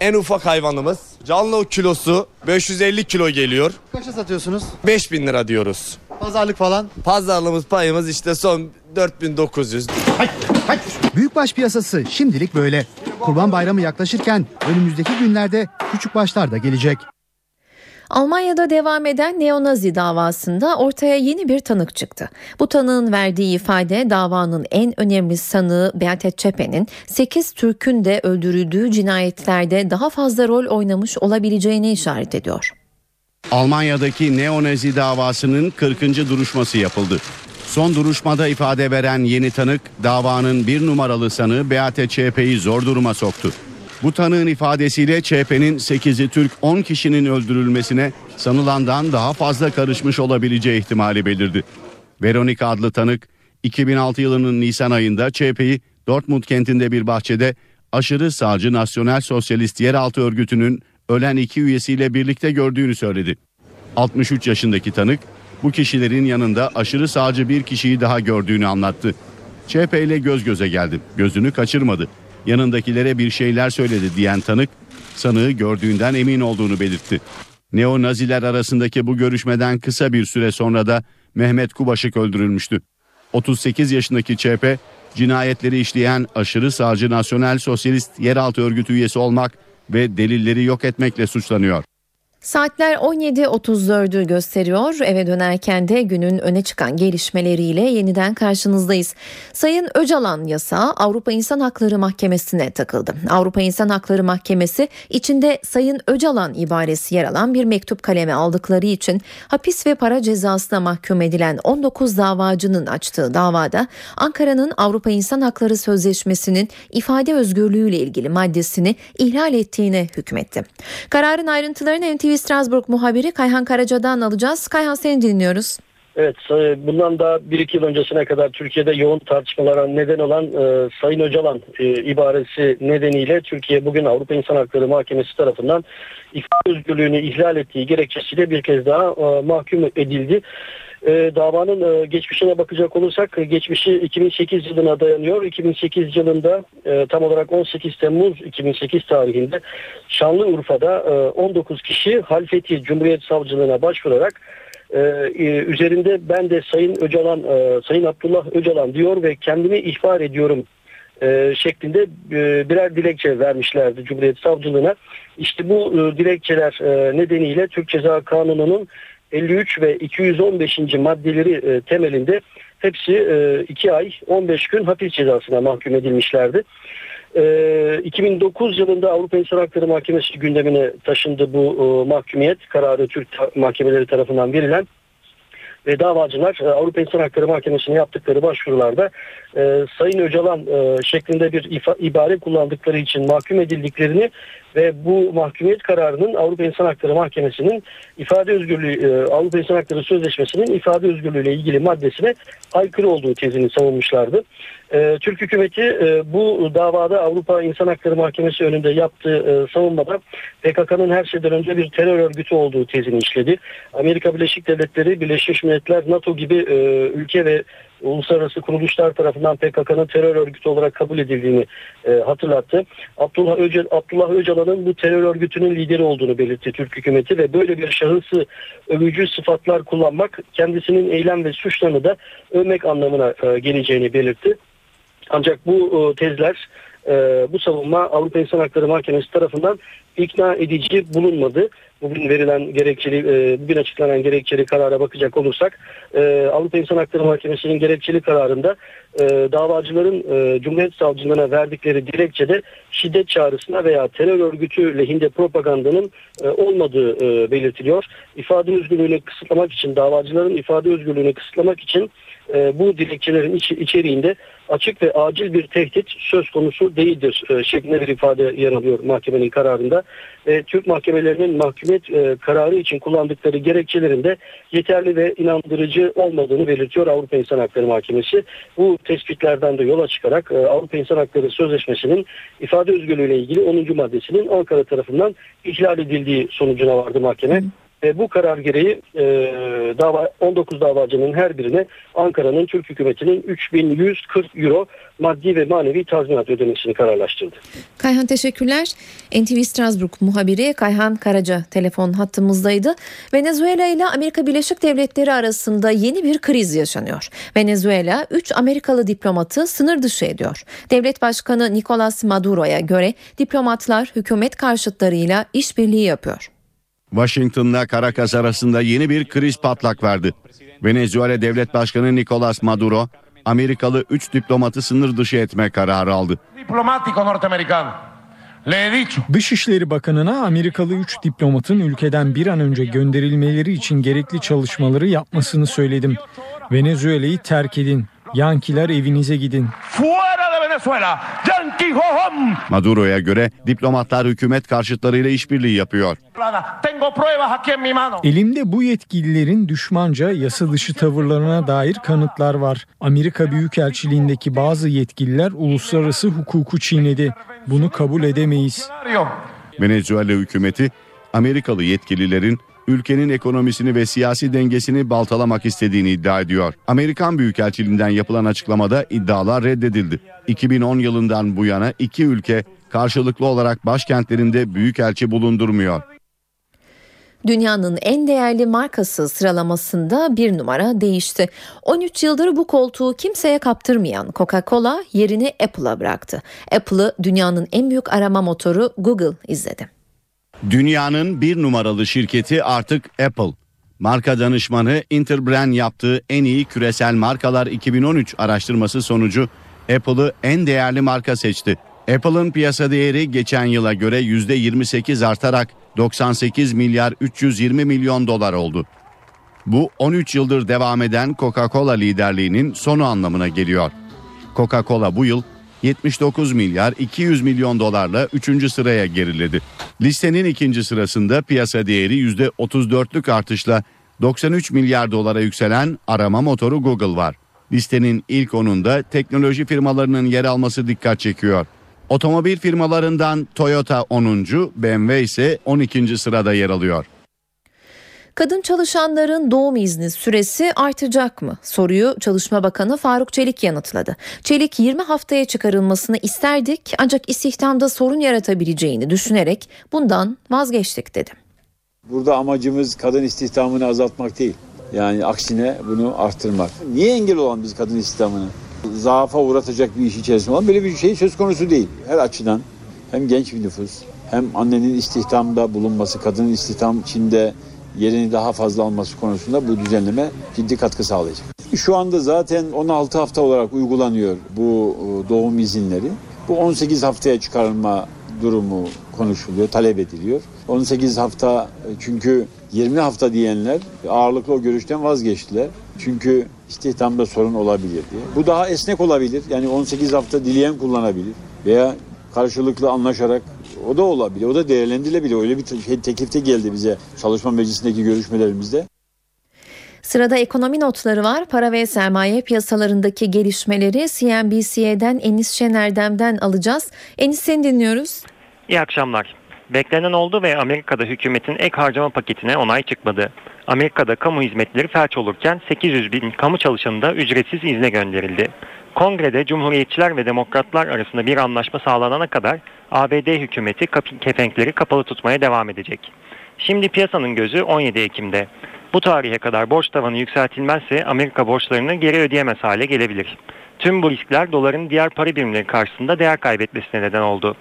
En ufak hayvanımız canlı kilosu 550 kilo geliyor. Kaça satıyorsunuz? 5000 lira diyoruz. Pazarlık falan. Pazarlığımız payımız işte son 4900. Büyükbaş piyasası şimdilik böyle. Kurban bayramı yaklaşırken önümüzdeki günlerde küçük başlar da gelecek. Almanya'da devam eden neonazi davasında ortaya yeni bir tanık çıktı. Bu tanığın verdiği ifade davanın en önemli sanığı Beate Zschäpe'nin 8 Türk'ün de öldürüldüğü cinayetlerde daha fazla rol oynamış olabileceğine işaret ediyor. Almanya'daki neonazi davasının 40. duruşması yapıldı. Son duruşmada ifade veren yeni tanık davanın bir numaralı sanığı Beate Çepe'yi zor duruma soktu. Bu tanığın ifadesiyle ÇHP'nin 8'i Türk 10 kişinin öldürülmesine sanılandan daha fazla karışmış olabileceği ihtimali belirdi. Veronika adlı tanık 2006 yılının Nisan ayında ÇHP'yi Dortmund kentinde bir bahçede aşırı sağcı Nasyonel Sosyalist Yeraltı Örgütü'nün ölen iki üyesiyle birlikte gördüğünü söyledi. 63 yaşındaki tanık bu kişilerin yanında aşırı sağcı bir kişiyi daha gördüğünü anlattı. ÇHP ile göz göze geldim. Gözünü kaçırmadı. Yanındakilere bir şeyler söyledi diyen tanık sanığı gördüğünden emin olduğunu belirtti. Neo-Naziler arasındaki bu görüşmeden kısa bir süre sonra da Mehmet Kubaşık öldürülmüştü. 38 yaşındaki ÇHP cinayetleri işleyen aşırı sağcı Nasyonel Sosyalist Yeraltı Örgütü üyesi olmak ve delilleri yok etmekle suçlanıyor. Saatler 17.34'ü gösteriyor. Eve dönerken de günün öne çıkan gelişmeleriyle yeniden karşınızdayız. Sayın Öcalan yasağı Avrupa İnsan Hakları Mahkemesi'ne takıldı. Avrupa İnsan Hakları Mahkemesi içinde Sayın Öcalan ibaresi yer alan bir mektup kaleme aldıkları için hapis ve para cezasına mahkum edilen 19 davacının açtığı davada Ankara'nın Avrupa İnsan Hakları Sözleşmesi'nin ifade özgürlüğüyle ilgili maddesini ihlal ettiğine hükmetti. Kararın ayrıntılarını NTV Strasbourg muhabiri Kayhan Karaca'dan alacağız. Kayhan seni dinliyoruz. Evet, e, bundan da bir iki yıl öncesine kadar Türkiye'de yoğun tartışmalara neden olan e, Sayın Öcalan e, ibaresi nedeniyle Türkiye bugün Avrupa İnsan Hakları Mahkemesi tarafından ifade özgürlüğünü ihlal ettiği gerekçesiyle bir kez daha e, mahkum edildi. E, davanın e, geçmişine bakacak olursak geçmişi 2008 yılına dayanıyor. 2008 yılında e, tam olarak 18 Temmuz 2008 tarihinde Şanlıurfa'da e, 19 kişi Halfeti Cumhuriyet Savcılığına başvurarak e, e, üzerinde ben de Sayın Öcalan, e, Sayın Abdullah Öcalan diyor ve kendimi ihbar ediyorum e, şeklinde e, birer dilekçe vermişlerdi Cumhuriyet Savcılığına. İşte bu e, dilekçeler e, nedeniyle Türk Ceza Kanunu'nun 53 ve 215. maddeleri e, temelinde hepsi 2 ay 15 gün hapis cezasına mahkum edilmişlerdi. E, 2009 yılında Avrupa İnsan Hakları Mahkemesi gündemine taşındı bu e, mahkumiyet kararı Türk mahkemeleri tarafından verilen ve davacılar e, Avrupa İnsan Hakları Mahkemesi'ne yaptıkları başvurularda e, Sayın Öcalan e, şeklinde bir ifa, ibare kullandıkları için mahkum edildiklerini ve bu mahkumiyet kararının Avrupa İnsan Hakları Mahkemesi'nin ifade özgürlüğü e, Avrupa İnsan Hakları Sözleşmesi'nin ifade özgürlüğü ile ilgili maddesine aykırı olduğu tezini savunmuşlardı. E, Türk hükümeti e, bu davada Avrupa İnsan Hakları Mahkemesi önünde yaptığı savunmada PKK'nın her şeyden önce bir terör örgütü olduğu tezini işledi. Amerika Birleşik Devletleri, Birleşmiş Milletler, NATO gibi ülke ve uluslararası kuruluşlar tarafından PKK'nın terör örgütü olarak kabul edildiğini e, hatırlattı. Abdullah, Öcal, Abdullah Öcalan'ın bu terör örgütünün lideri olduğunu belirtti Türk hükümeti ve böyle bir şahısı övücü sıfatlar kullanmak kendisinin eylem ve suçlarını da övmek anlamına e, geleceğini belirtti. Ancak bu e, tezler e, bu savunma Avrupa İnsan Hakları Mahkemesi tarafından ikna edici bulunmadı. Bugün verilen gerekçeli, e, bugün açıklanan gerekçeli karara bakacak olursak e, Avrupa İnsan Hakları Mahkemesi'nin gerekçeli kararında e, davacıların e, Cumhuriyet Savcılığına verdikleri dilekçede şiddet çağrısına veya terör örgütü lehinde propagandanın olmadığı belirtiliyor. İfade özgürlüğünü kısıtlamak için, davacıların ifade özgürlüğünü kısıtlamak için e, bu dilekçelerin iç, içeriğinde açık ve acil bir tehdit söz konusu değildir e, şeklinde bir ifade yer alıyor mahkemenin kararında. E, Türk mahkemelerinin mahkumiyet e, kararı için kullandıkları gerekçelerinde yeterli ve inandırıcı olmadığını belirtiyor Avrupa İnsan Hakları Mahkemesi. Bu tespitlerden de yola çıkarak e, Avrupa İnsan Hakları Sözleşmesi'nin ifade özgürlüğüyle ilgili 10. maddesinin Ankara tarafından ihlal edildiği sonucuna vardı mahkeme. Ve bu karar gereği e, dava 19 davacının her birine Ankara'nın Türk hükümetinin 3140 euro maddi ve manevi tazminat ödemesini kararlaştırdı. Kayhan teşekkürler. NTV Strasbourg muhabiri Kayhan Karaca telefon hattımızdaydı. Venezuela ile Amerika Birleşik Devletleri arasında yeni bir kriz yaşanıyor. Venezuela 3 Amerikalı diplomatı sınır dışı ediyor. Devlet Başkanı Nicolas Maduro'ya göre diplomatlar hükümet karşıtlarıyla işbirliği yapıyor. Washington'la Caracas arasında yeni bir kriz patlak verdi. Venezuela Devlet Başkanı Nicolas Maduro, Amerikalı 3 diplomatı sınır dışı etme kararı aldı. diplomático norteamericano. Le he dicho. Dışişleri Bakanı'na Amerikalı 3 diplomatın ülkeden bir an önce gönderilmeleri için gerekli çalışmaları yapmasını söyledim. Venezuela'yı terk edin. Yankiler evinize gidin. Fuera de Venezuela. Yankee home. Maduro'ya göre diplomatlar hükümet karşıtlarıyla işbirliği yapıyor. Elimde bu yetkililerin düşmanca yasa dışı tavırlarına dair kanıtlar var. Amerika Büyükelçiliğindeki bazı yetkililer uluslararası hukuku çiğnedi. Bunu kabul edemeyiz. Venezuela hükümeti Amerikalı yetkililerin ülkenin ekonomisini ve siyasi dengesini baltalamak istediğini iddia ediyor. Amerikan Büyükelçiliğinden yapılan açıklamada iddialar reddedildi. 2010 yılından bu yana iki ülke karşılıklı olarak başkentlerinde büyükelçi bulundurmuyor. Dünyanın en değerli markası sıralamasında bir numara değişti. 13 yıldır bu koltuğu kimseye kaptırmayan Coca-Cola yerini Apple'a bıraktı. Apple'ı dünyanın en büyük arama motoru Google izledi. Dünyanın bir numaralı şirketi artık Apple. Marka danışmanı Interbrand yaptığı en iyi küresel markalar 2013 araştırması sonucu Apple'ı en değerli marka seçti. Apple'ın piyasa değeri geçen yıla göre %28 artarak 98 milyar 320 milyon dolar oldu. Bu 13 yıldır devam eden Coca-Cola liderliğinin sonu anlamına geliyor. Coca-Cola bu yıl 79 milyar 200 milyon dolarla 3. sıraya geriledi. Listenin ikinci sırasında piyasa değeri %34'lük artışla 93 milyar dolara yükselen arama motoru Google var. Listenin ilk onunda teknoloji firmalarının yer alması dikkat çekiyor. Otomobil firmalarından Toyota 10. BMW ise 12. sırada yer alıyor. Kadın çalışanların doğum izni süresi artacak mı? Soruyu Çalışma Bakanı Faruk Çelik yanıtladı. Çelik 20 haftaya çıkarılmasını isterdik ancak istihdamda sorun yaratabileceğini düşünerek bundan vazgeçtik dedi. Burada amacımız kadın istihdamını azaltmak değil. Yani aksine bunu arttırmak. Niye engel olan biz kadın istihdamını? Zaafa uğratacak bir iş içerisinde olan böyle bir şey söz konusu değil. Her açıdan hem genç bir nüfus hem annenin istihdamda bulunması, kadının istihdam içinde yerini daha fazla alması konusunda bu düzenleme ciddi katkı sağlayacak. Şu anda zaten 16 hafta olarak uygulanıyor bu e, doğum izinleri. Bu 18 haftaya çıkarılma durumu konuşuluyor, talep ediliyor. 18 hafta e, çünkü 20 hafta diyenler ağırlıklı o görüşten vazgeçtiler. Çünkü istihdamda sorun olabilir diye. Bu daha esnek olabilir. Yani 18 hafta dileyen kullanabilir veya karşılıklı anlaşarak o da olabilir. O da değerlendirilebilir. Öyle bir şey, teklifte geldi bize çalışma meclisindeki görüşmelerimizde. Sırada ekonomi notları var. Para ve sermaye piyasalarındaki gelişmeleri CNBC'den Enis Şenerdem'den alacağız. Enis seni dinliyoruz. İyi akşamlar. Beklenen oldu ve Amerika'da hükümetin ek harcama paketine onay çıkmadı. Amerika'da kamu hizmetleri felç olurken 800 bin kamu çalışanı da ücretsiz izne gönderildi. Kongrede Cumhuriyetçiler ve Demokratlar arasında bir anlaşma sağlanana kadar ABD hükümeti kepenkleri kapalı tutmaya devam edecek. Şimdi piyasanın gözü 17 Ekim'de. Bu tarihe kadar borç tavanı yükseltilmezse Amerika borçlarını geri ödeyemez hale gelebilir. Tüm bu riskler doların diğer para birimleri karşısında değer kaybetmesine neden oldu.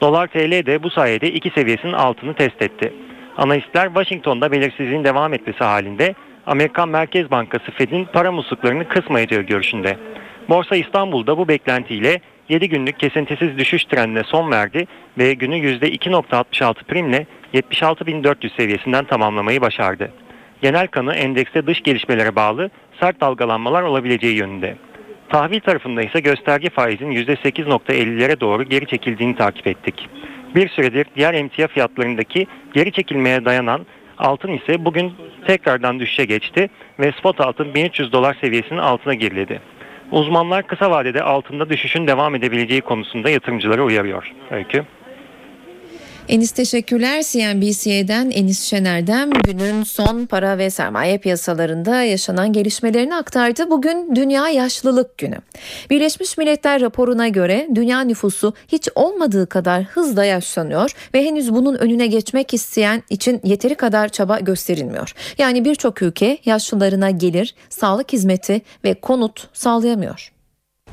Dolar TL de bu sayede iki seviyesinin altını test etti. Analistler Washington'da belirsizliğin devam etmesi halinde Amerikan Merkez Bankası Fed'in para musluklarını kısmayacağı görüşünde. Borsa İstanbul'da bu beklentiyle 7 günlük kesintisiz düşüş trendine son verdi ve günü %2.66 primle 76.400 seviyesinden tamamlamayı başardı. Genel kanı endekste dış gelişmelere bağlı sert dalgalanmalar olabileceği yönünde. Tahvil tarafında ise gösterge faizin %8.50'lere doğru geri çekildiğini takip ettik. Bir süredir diğer emtia fiyatlarındaki geri çekilmeye dayanan altın ise bugün tekrardan düşüşe geçti ve spot altın 1300 dolar seviyesinin altına geriledi. Uzmanlar kısa vadede altında düşüşün devam edebileceği konusunda yatırımcıları uyarıyor. Öykü. Enis teşekkürler. CNBC'den Enis Şener'den günün son para ve sermaye piyasalarında yaşanan gelişmelerini aktardı. Bugün Dünya Yaşlılık Günü. Birleşmiş Milletler raporuna göre dünya nüfusu hiç olmadığı kadar hızla yaşlanıyor ve henüz bunun önüne geçmek isteyen için yeteri kadar çaba gösterilmiyor. Yani birçok ülke yaşlılarına gelir, sağlık hizmeti ve konut sağlayamıyor.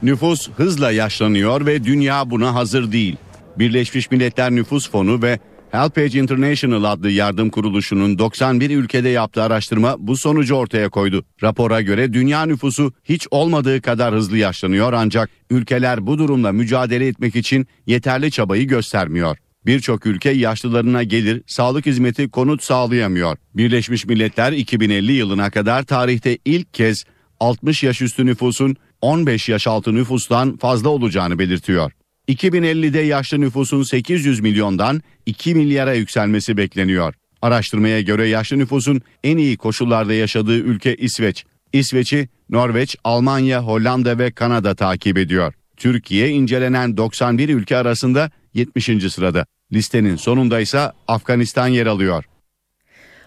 Nüfus hızla yaşlanıyor ve dünya buna hazır değil. Birleşmiş Milletler Nüfus Fonu ve Helpage International adlı yardım kuruluşunun 91 ülkede yaptığı araştırma bu sonucu ortaya koydu. Rapora göre dünya nüfusu hiç olmadığı kadar hızlı yaşlanıyor ancak ülkeler bu durumla mücadele etmek için yeterli çabayı göstermiyor. Birçok ülke yaşlılarına gelir, sağlık hizmeti konut sağlayamıyor. Birleşmiş Milletler 2050 yılına kadar tarihte ilk kez 60 yaş üstü nüfusun 15 yaş altı nüfustan fazla olacağını belirtiyor. 2050'de yaşlı nüfusun 800 milyondan 2 milyara yükselmesi bekleniyor. Araştırmaya göre yaşlı nüfusun en iyi koşullarda yaşadığı ülke İsveç. İsveç'i Norveç, Almanya, Hollanda ve Kanada takip ediyor. Türkiye incelenen 91 ülke arasında 70. sırada. Listenin sonunda ise Afganistan yer alıyor.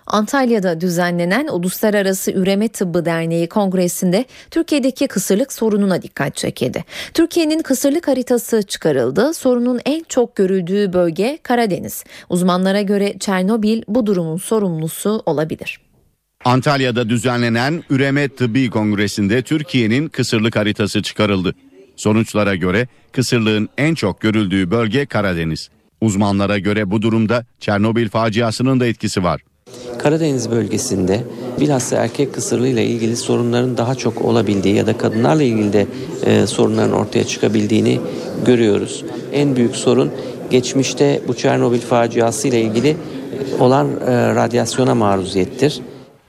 Antalya'da düzenlenen Uluslararası Üreme Tıbbı Derneği Kongresi'nde Türkiye'deki kısırlık sorununa dikkat çekildi. Türkiye'nin kısırlık haritası çıkarıldı. Sorunun en çok görüldüğü bölge Karadeniz. Uzmanlara göre Çernobil bu durumun sorumlusu olabilir. Antalya'da düzenlenen Üreme Tıbbi Kongresi'nde Türkiye'nin kısırlık haritası çıkarıldı. Sonuçlara göre kısırlığın en çok görüldüğü bölge Karadeniz. Uzmanlara göre bu durumda Çernobil faciasının da etkisi var. Karadeniz bölgesinde bilhassa erkek kısırlığıyla ilgili sorunların daha çok olabildiği ya da kadınlarla ilgili de e, sorunların ortaya çıkabildiğini görüyoruz. En büyük sorun geçmişte bu Çernobil faciası ile ilgili olan e, radyasyona maruziyettir.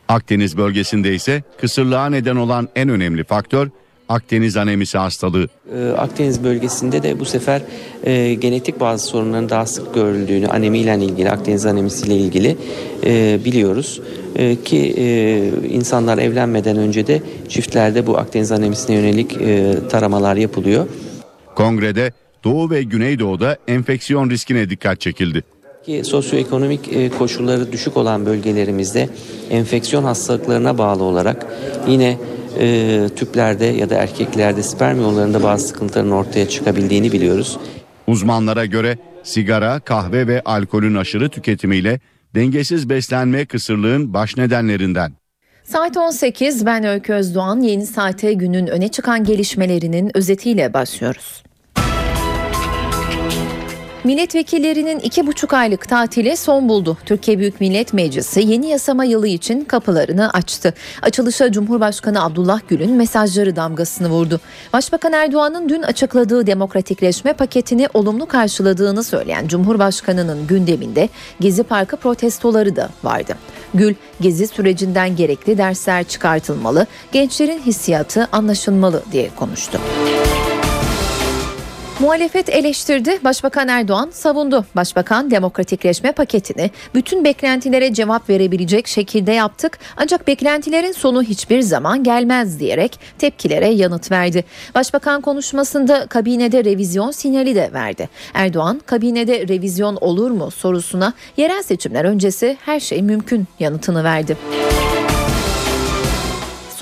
Akdeniz bölgesinde ise kısırlığa neden olan en önemli faktör Akdeniz anemisi hastalığı. Ee, Akdeniz bölgesinde de bu sefer e, genetik bazı sorunların daha sık görüldüğünü anemiyle ilgili Akdeniz anemisiyle ilgili e, biliyoruz e, ki e, insanlar evlenmeden önce de çiftlerde bu Akdeniz anemisine yönelik e, taramalar yapılıyor. Kongrede Doğu ve Güneydoğu'da enfeksiyon riskine dikkat çekildi. Ki sosyoekonomik e, koşulları düşük olan bölgelerimizde enfeksiyon hastalıklarına bağlı olarak yine e, tüplerde ya da erkeklerde sperm yollarında bazı sıkıntıların ortaya çıkabildiğini biliyoruz. Uzmanlara göre sigara, kahve ve alkolün aşırı tüketimiyle dengesiz beslenme kısırlığın baş nedenlerinden. Saat 18 ben Öykü Özdoğan yeni saate günün öne çıkan gelişmelerinin özetiyle başlıyoruz. Milletvekillerinin iki buçuk aylık tatili son buldu. Türkiye Büyük Millet Meclisi yeni yasama yılı için kapılarını açtı. Açılışa Cumhurbaşkanı Abdullah Gül'ün mesajları damgasını vurdu. Başbakan Erdoğan'ın dün açıkladığı demokratikleşme paketini olumlu karşıladığını söyleyen Cumhurbaşkanı'nın gündeminde Gezi Parkı protestoları da vardı. Gül, Gezi sürecinden gerekli dersler çıkartılmalı, gençlerin hissiyatı anlaşılmalı diye konuştu. Muhalefet eleştirdi, Başbakan Erdoğan savundu. Başbakan demokratikleşme paketini bütün beklentilere cevap verebilecek şekilde yaptık ancak beklentilerin sonu hiçbir zaman gelmez diyerek tepkilere yanıt verdi. Başbakan konuşmasında kabinede revizyon sinyali de verdi. Erdoğan kabinede revizyon olur mu sorusuna yerel seçimler öncesi her şey mümkün yanıtını verdi.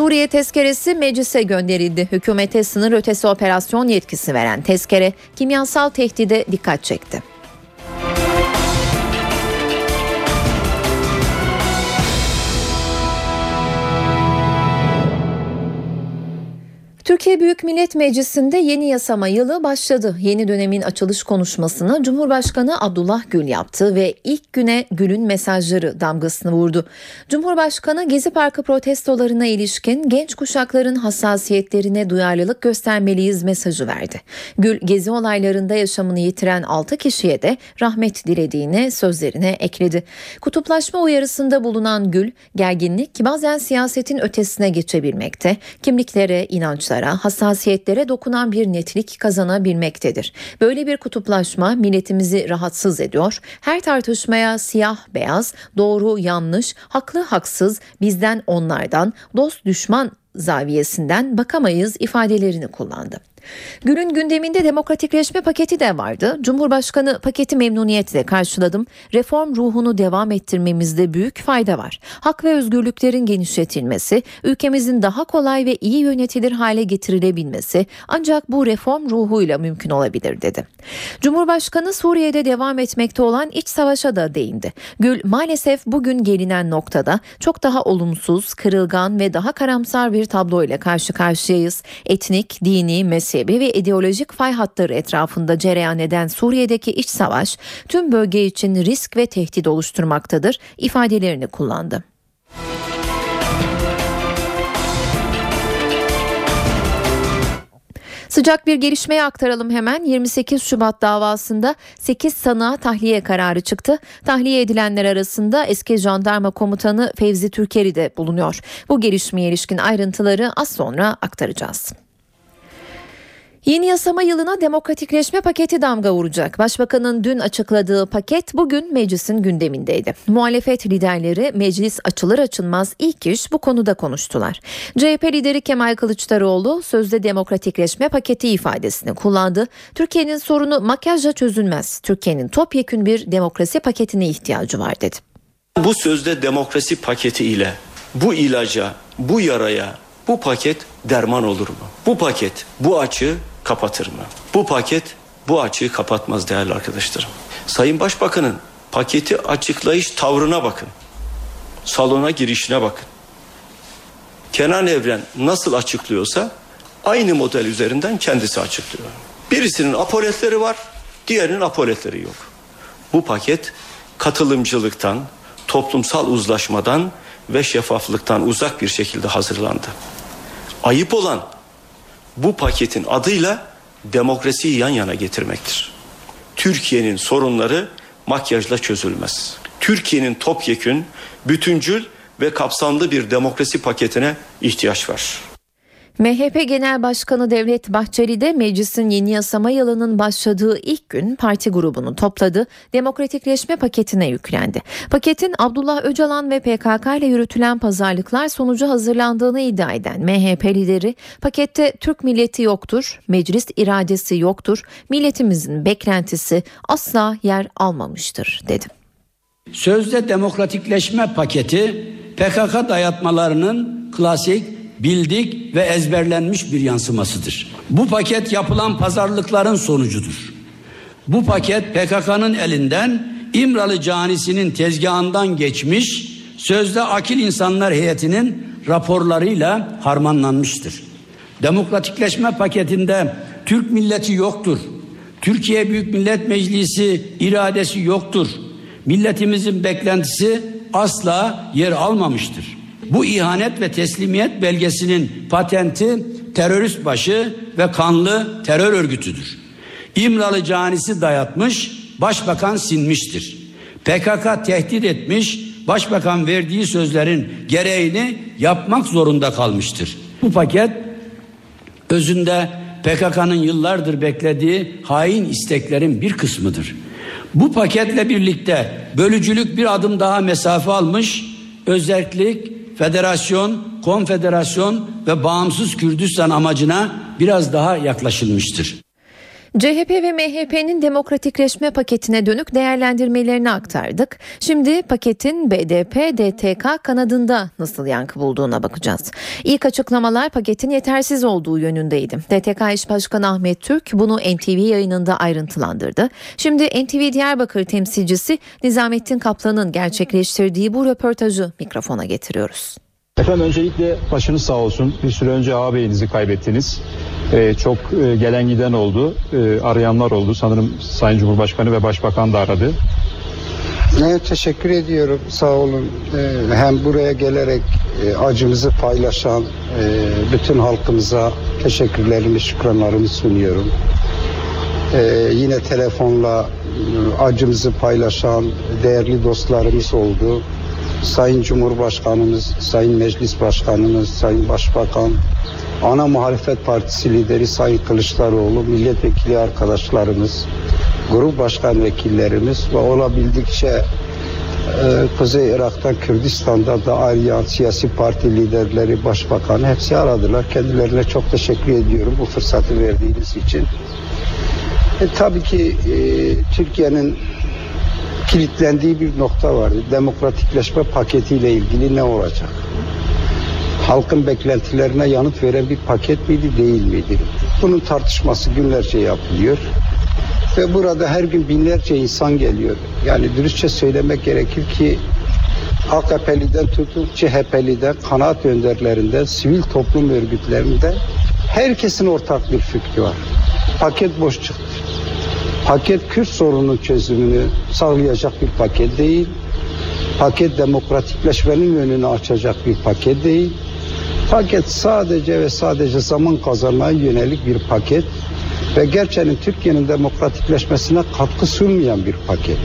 Suriye tezkeresi meclise gönderildi. Hükümete sınır ötesi operasyon yetkisi veren tezkere kimyasal tehdide dikkat çekti. Türkiye Büyük Millet Meclisi'nde yeni yasama yılı başladı. Yeni dönemin açılış konuşmasını Cumhurbaşkanı Abdullah Gül yaptı ve ilk güne Gül'ün mesajları damgasını vurdu. Cumhurbaşkanı Gezi Parkı protestolarına ilişkin genç kuşakların hassasiyetlerine duyarlılık göstermeliyiz mesajı verdi. Gül Gezi olaylarında yaşamını yitiren 6 kişiye de rahmet dilediğini sözlerine ekledi. Kutuplaşma uyarısında bulunan Gül, gerginlik bazen siyasetin ötesine geçebilmekte, kimliklere, inançlara, hassasiyetlere dokunan bir netlik kazanabilmektedir. Böyle bir kutuplaşma milletimizi rahatsız ediyor. Her tartışmaya siyah beyaz, doğru yanlış, haklı haksız, bizden onlardan, dost düşman zaviyesinden bakamayız ifadelerini kullandı. Günün gündeminde demokratikleşme paketi de vardı. Cumhurbaşkanı paketi memnuniyetle karşıladım. Reform ruhunu devam ettirmemizde büyük fayda var. Hak ve özgürlüklerin genişletilmesi, ülkemizin daha kolay ve iyi yönetilir hale getirilebilmesi ancak bu reform ruhuyla mümkün olabilir dedi. Cumhurbaşkanı Suriye'de devam etmekte olan iç savaşa da değindi. Gül maalesef bugün gelinen noktada çok daha olumsuz, kırılgan ve daha karamsar bir tablo ile karşı karşıyayız. Etnik, dini, mezhebi ve ideolojik fay hatları etrafında cereyan eden Suriye'deki iç savaş tüm bölge için risk ve tehdit oluşturmaktadır ifadelerini kullandı. Sıcak bir gelişmeyi aktaralım hemen. 28 Şubat davasında 8 sanığa tahliye kararı çıktı. Tahliye edilenler arasında eski jandarma komutanı Fevzi Türkeri de bulunuyor. Bu gelişmeye ilişkin ayrıntıları az sonra aktaracağız. Yeni yasama yılına demokratikleşme paketi damga vuracak. Başbakanın dün açıkladığı paket bugün meclisin gündemindeydi. Muhalefet liderleri meclis açılır açılmaz ilk iş bu konuda konuştular. CHP lideri Kemal Kılıçdaroğlu sözde demokratikleşme paketi ifadesini kullandı. Türkiye'nin sorunu makyajla çözülmez. Türkiye'nin topyekün bir demokrasi paketine ihtiyacı var dedi. Bu sözde demokrasi paketi ile bu ilaca, bu yaraya, bu paket derman olur mu? Bu paket bu açığı kapatır mı? Bu paket bu açığı kapatmaz değerli arkadaşlarım. Sayın Başbakan'ın paketi açıklayış tavrına bakın. Salona girişine bakın. Kenan Evren nasıl açıklıyorsa aynı model üzerinden kendisi açıklıyor. Birisinin apoletleri var, diğerinin apoletleri yok. Bu paket katılımcılıktan, toplumsal uzlaşmadan ve şeffaflıktan uzak bir şekilde hazırlandı. Ayıp olan bu paketin adıyla demokrasiyi yan yana getirmektir. Türkiye'nin sorunları makyajla çözülmez. Türkiye'nin topyekün, bütüncül ve kapsamlı bir demokrasi paketine ihtiyaç var. MHP Genel Başkanı Devlet Bahçeli de meclisin yeni yasama yılının başladığı ilk gün parti grubunu topladı, demokratikleşme paketine yüklendi. Paketin Abdullah Öcalan ve PKK ile yürütülen pazarlıklar sonucu hazırlandığını iddia eden MHP lideri, pakette Türk milleti yoktur, meclis iradesi yoktur, milletimizin beklentisi asla yer almamıştır dedi. Sözde demokratikleşme paketi PKK dayatmalarının klasik bildik ve ezberlenmiş bir yansımasıdır. Bu paket yapılan pazarlıkların sonucudur. Bu paket PKK'nın elinden İmralı canisinin tezgahından geçmiş, sözde akil insanlar heyetinin raporlarıyla harmanlanmıştır. Demokratikleşme paketinde Türk milleti yoktur. Türkiye Büyük Millet Meclisi iradesi yoktur. Milletimizin beklentisi asla yer almamıştır. Bu ihanet ve teslimiyet belgesinin patenti terörist başı ve kanlı terör örgütüdür. İmralı canisi dayatmış, başbakan sinmiştir. PKK tehdit etmiş, başbakan verdiği sözlerin gereğini yapmak zorunda kalmıştır. Bu paket özünde PKK'nın yıllardır beklediği hain isteklerin bir kısmıdır. Bu paketle birlikte bölücülük bir adım daha mesafe almış, özellik, federasyon, konfederasyon ve bağımsız Kürdistan amacına biraz daha yaklaşılmıştır. CHP ve MHP'nin demokratikleşme paketine dönük değerlendirmelerini aktardık. Şimdi paketin BDP, DTK kanadında nasıl yankı bulduğuna bakacağız. İlk açıklamalar paketin yetersiz olduğu yönündeydi. DTK İş Başkanı Ahmet Türk bunu NTV yayınında ayrıntılandırdı. Şimdi NTV Diyarbakır temsilcisi Nizamettin Kaplan'ın gerçekleştirdiği bu röportajı mikrofona getiriyoruz. Efendim öncelikle başınız sağ olsun. Bir süre önce ağabeyinizi kaybettiniz. Ee, çok e, gelen giden oldu. Ee, arayanlar oldu. Sanırım Sayın Cumhurbaşkanı ve Başbakan da aradı. Evet teşekkür ediyorum. Sağ olun. Ee, hem buraya gelerek e, acımızı paylaşan e, bütün halkımıza teşekkürlerimi, şükranlarımı sunuyorum. Ee, yine telefonla e, acımızı paylaşan değerli dostlarımız oldu. Sayın Cumhurbaşkanımız, Sayın Meclis Başkanımız, Sayın Başbakan, ana muhalefet partisi lideri Sayın Kılıçdaroğlu, milletvekili arkadaşlarımız, grup başkan vekillerimiz ve olabildikçe e, Kuzey Irak'ta, Kürdistan'da da arayan siyasi parti liderleri, başbakan hepsi aradılar. Kendilerine çok teşekkür ediyorum bu fırsatı verdiğiniz için. E, tabii ki e, Türkiye'nin kilitlendiği bir nokta vardı. Demokratikleşme paketiyle ilgili ne olacak? Halkın beklentilerine yanıt veren bir paket miydi, değil miydi? Bunun tartışması günlerce yapılıyor. Ve burada her gün binlerce insan geliyor. Yani dürüstçe söylemek gerekir ki AKP'liden tutun CHP'liden, kanaat önderlerinden, sivil toplum örgütlerinden Herkesin ortak bir fikri var. Paket boş çıktı. Paket Kürt sorunun çözümünü sağlayacak bir paket değil. Paket demokratikleşmenin önünü açacak bir paket değil. Paket sadece ve sadece zaman kazanmaya yönelik bir paket ve gerçekten Türkiye'nin demokratikleşmesine katkı sunmayan bir paket.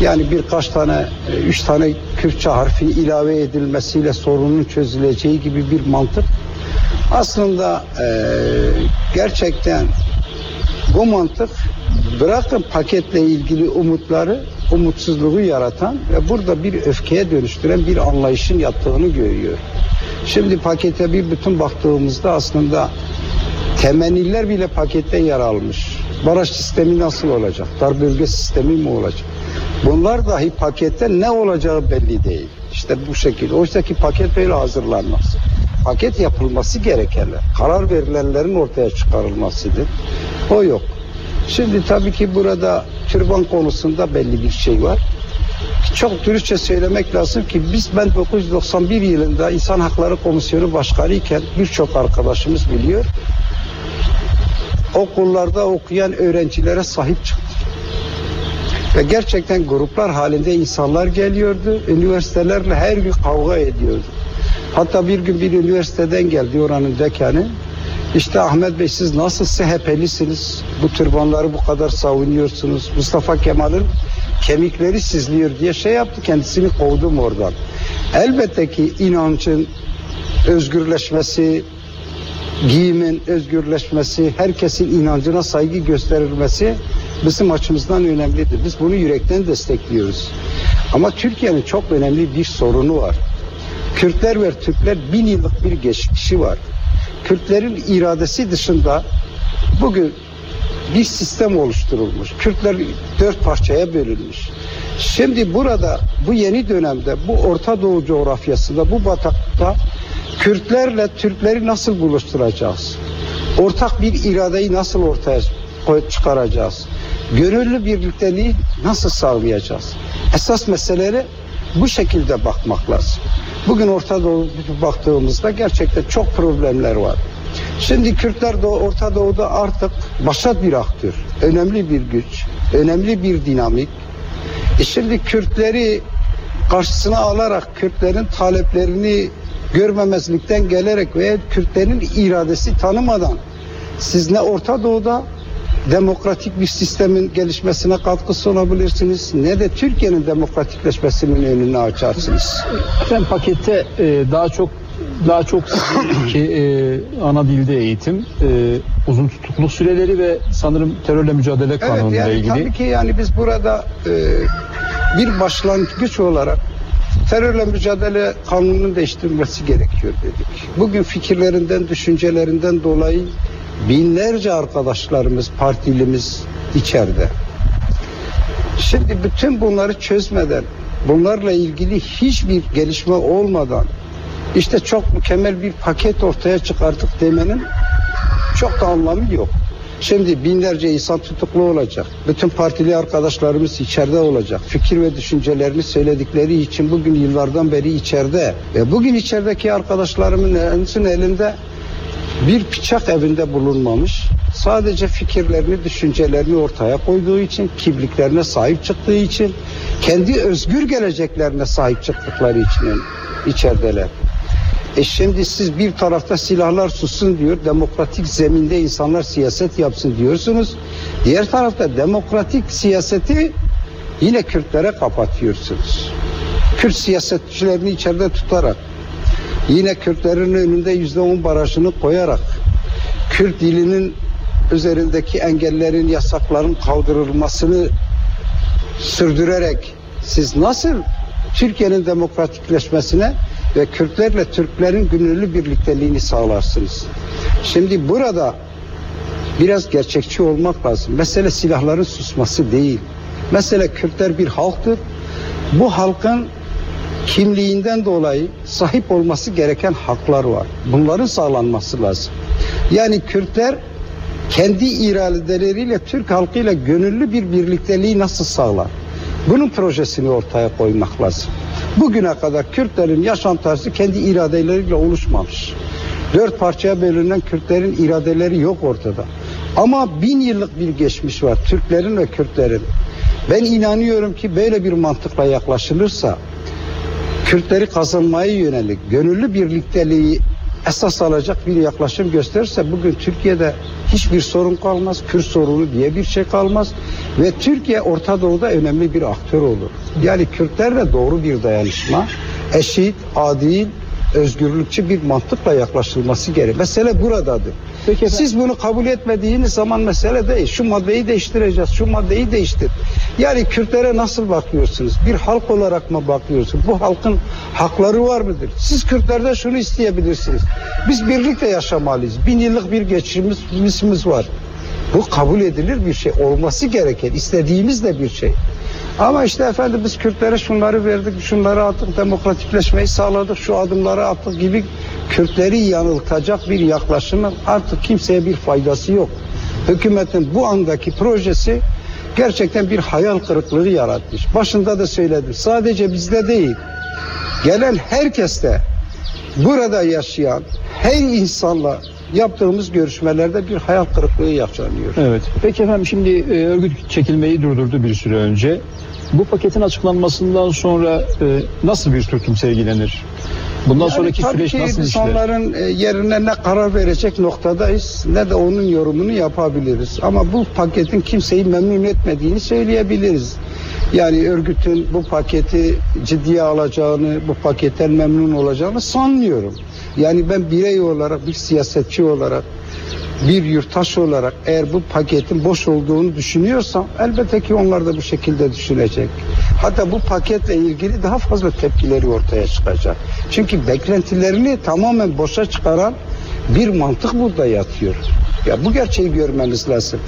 Yani birkaç tane, üç tane Kürtçe harfin ilave edilmesiyle sorunun çözüleceği gibi bir mantık aslında e, gerçekten bu mantık bırakın paketle ilgili umutları umutsuzluğu yaratan ve burada bir öfkeye dönüştüren bir anlayışın yattığını görüyor. Şimdi pakete bir bütün baktığımızda aslında temenniler bile pakette yer almış. Baraj sistemi nasıl olacak? Dar bölge sistemi mi olacak? Bunlar dahi pakette ne olacağı belli değil. İşte bu şekilde. Oysa ki paket böyle hazırlanmaz. Paket yapılması gerekenler. Karar verilenlerin ortaya çıkarılmasıdır. O yok. Şimdi tabii ki burada türban konusunda belli bir şey var. Çok dürüstçe söylemek lazım ki biz ben 1991 yılında İnsan Hakları Komisyonu Başkanı iken birçok arkadaşımız biliyor. Okullarda okuyan öğrencilere sahip çıktık. Ve gerçekten gruplar halinde insanlar geliyordu. Üniversitelerle her gün kavga ediyordu. Hatta bir gün bir üniversiteden geldi oranın dekanı. İşte Ahmet Bey siz nasıl SHP'lisiniz? Bu türbanları bu kadar savunuyorsunuz. Mustafa Kemal'in kemikleri sızlıyor diye şey yaptı. Kendisini kovdum oradan. Elbette ki inancın özgürleşmesi, giyimin özgürleşmesi, herkesin inancına saygı gösterilmesi bizim açımızdan önemlidir. Biz bunu yürekten destekliyoruz. Ama Türkiye'nin çok önemli bir sorunu var. Kürtler ve Türkler bin yıllık bir geçmişi var. Kürtlerin iradesi dışında bugün bir sistem oluşturulmuş. Kürtler dört parçaya bölünmüş. Şimdi burada bu yeni dönemde bu Orta Doğu coğrafyasında bu batakta Kürtlerle Türkleri nasıl buluşturacağız? Ortak bir iradeyi nasıl ortaya çıkaracağız? Gönüllü birlikteliği nasıl sağlayacağız? Esas meselelere bu şekilde bakmak lazım. Bugün Orta Doğu baktığımızda gerçekten çok problemler var. Şimdi Kürtler de Orta Doğu'da artık başat bir aktör. Önemli bir güç, önemli bir dinamik. E şimdi Kürtleri karşısına alarak Kürtlerin taleplerini görmemezlikten gelerek veya Kürtlerin iradesi tanımadan siz ne Orta Doğu'da demokratik bir sistemin gelişmesine katkı sunabilirsiniz ne de Türkiye'nin demokratikleşmesinin önünü açarsınız. Efendim pakette e, daha çok daha çok ki e, ana dilde eğitim, e, uzun tutukluk süreleri ve sanırım terörle mücadele kanunuyla evet, yani ilgili. Tabii ki yani biz burada e, bir başlangıç olarak terörle mücadele kanununun değiştirilmesi gerekiyor dedik. Bugün fikirlerinden, düşüncelerinden dolayı binlerce arkadaşlarımız, partilimiz içeride. Şimdi bütün bunları çözmeden, bunlarla ilgili hiçbir gelişme olmadan işte çok mükemmel bir paket ortaya çıkarttık demenin çok da anlamı yok. Şimdi binlerce insan tutuklu olacak. Bütün partili arkadaşlarımız içeride olacak. Fikir ve düşüncelerini söyledikleri için bugün yıllardan beri içeride. Ve bugün içerideki arkadaşlarımın hepsinin elinde bir bıçak evinde bulunmamış. Sadece fikirlerini, düşüncelerini ortaya koyduğu için, kimliklerine sahip çıktığı için, kendi özgür geleceklerine sahip çıktıkları için içerideler. E şimdi siz bir tarafta silahlar sussun diyor, demokratik zeminde insanlar siyaset yapsın diyorsunuz. Diğer tarafta demokratik siyaseti yine Kürtlere kapatıyorsunuz. Kürt siyasetçilerini içeride tutarak, yine Kürtlerin önünde yüzde on barajını koyarak, Kürt dilinin üzerindeki engellerin, yasakların kaldırılmasını sürdürerek siz nasıl Türkiye'nin demokratikleşmesine ve Kürtlerle Türklerin gönüllü birlikteliğini sağlarsınız. Şimdi burada biraz gerçekçi olmak lazım. Mesele silahların susması değil. Mesele Kürtler bir halktır. Bu halkın kimliğinden dolayı sahip olması gereken haklar var. Bunların sağlanması lazım. Yani Kürtler kendi iradeleriyle Türk halkıyla gönüllü bir birlikteliği nasıl sağlar? Bunun projesini ortaya koymak lazım. Bugüne kadar Kürtlerin yaşam tarzı kendi iradeleriyle oluşmamış. Dört parçaya bölünen Kürtlerin iradeleri yok ortada. Ama bin yıllık bir geçmiş var Türklerin ve Kürtlerin. Ben inanıyorum ki böyle bir mantıkla yaklaşılırsa Kürtleri kazanmaya yönelik gönüllü birlikteliği esas alacak bir yaklaşım gösterirse bugün Türkiye'de hiçbir sorun kalmaz. Kürt sorunu diye bir şey kalmaz. Ve Türkiye Orta Doğu'da önemli bir aktör olur. Yani Kürtlerle doğru bir dayanışma, eşit, adil, özgürlükçü bir mantıkla yaklaşılması gerek. Mesele buradadır. Peki Siz bunu kabul etmediğiniz zaman mesele değil. Şu maddeyi değiştireceğiz, şu maddeyi değiştir. Yani Kürtlere nasıl bakıyorsunuz? Bir halk olarak mı bakıyorsunuz? Bu halkın hakları var mıdır? Siz Kürtlerden şunu isteyebilirsiniz. Biz birlikte yaşamalıyız. Bin yıllık bir geçmişimiz var. Bu kabul edilir bir şey. Olması gereken, istediğimiz de bir şey. Ama işte efendim biz Kürtlere şunları verdik, şunları attık, demokratikleşmeyi sağladık, şu adımları attık gibi Kürtleri yanıltacak bir yaklaşımın artık kimseye bir faydası yok. Hükümetin bu andaki projesi gerçekten bir hayal kırıklığı yaratmış. Başında da söyledim. Sadece bizde değil. Gelen herkeste burada yaşayan her insanla yaptığımız görüşmelerde bir hayal kırıklığı yaşanıyor. Evet. Peki efendim şimdi e, örgüt çekilmeyi durdurdu bir süre önce. Bu paketin açıklanmasından sonra e, nasıl bir tutum sergilenir? Bundan Yani sonraki tabii süreç ki nasıl işler? onların e, yerine ne karar verecek noktadayız ne de onun yorumunu yapabiliriz. Ama bu paketin kimseyi memnun etmediğini söyleyebiliriz. Yani örgütün bu paketi ciddiye alacağını, bu paketten memnun olacağını sanmıyorum. Yani ben birey olarak, bir siyasetçi olarak, bir yurttaş olarak eğer bu paketin boş olduğunu düşünüyorsam elbette ki onlar da bu şekilde düşünecek. Hatta bu paketle ilgili daha fazla tepkileri ortaya çıkacak. Çünkü beklentilerini tamamen boşa çıkaran bir mantık burada yatıyor. Ya bu gerçeği görmemiz lazım.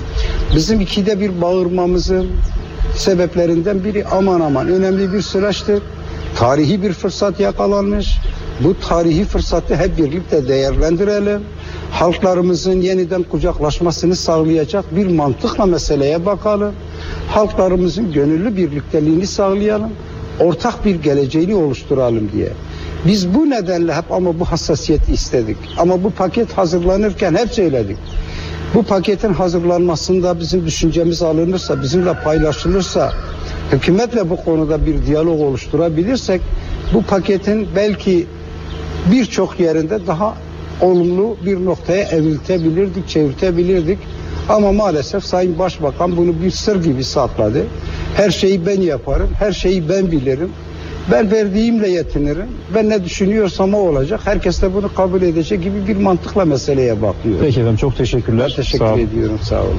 Bizim ikide bir bağırmamızın sebeplerinden biri aman aman önemli bir süreçtir. Tarihi bir fırsat yakalanmış. Bu tarihi fırsatı hep birlikte değerlendirelim. Halklarımızın yeniden kucaklaşmasını sağlayacak bir mantıkla meseleye bakalım. Halklarımızın gönüllü birlikteliğini sağlayalım. Ortak bir geleceğini oluşturalım diye. Biz bu nedenle hep ama bu hassasiyeti istedik. Ama bu paket hazırlanırken hep söyledik. Bu paketin hazırlanmasında bizim düşüncemiz alınırsa, bizimle paylaşılırsa, hükümetle bu konuda bir diyalog oluşturabilirsek, bu paketin belki birçok yerinde daha olumlu bir noktaya evriltebilirdik, çevirtebilirdik. Ama maalesef Sayın Başbakan bunu bir sır gibi sakladı. Her şeyi ben yaparım, her şeyi ben bilirim. Ben verdiğimle yetinirim. Ben ne düşünüyorsam o olacak. Herkes de bunu kabul edecek gibi bir mantıkla meseleye bakıyor. Peki efendim çok teşekkürler. Ben teşekkür Sağ olun. ediyorum. Sağ olun.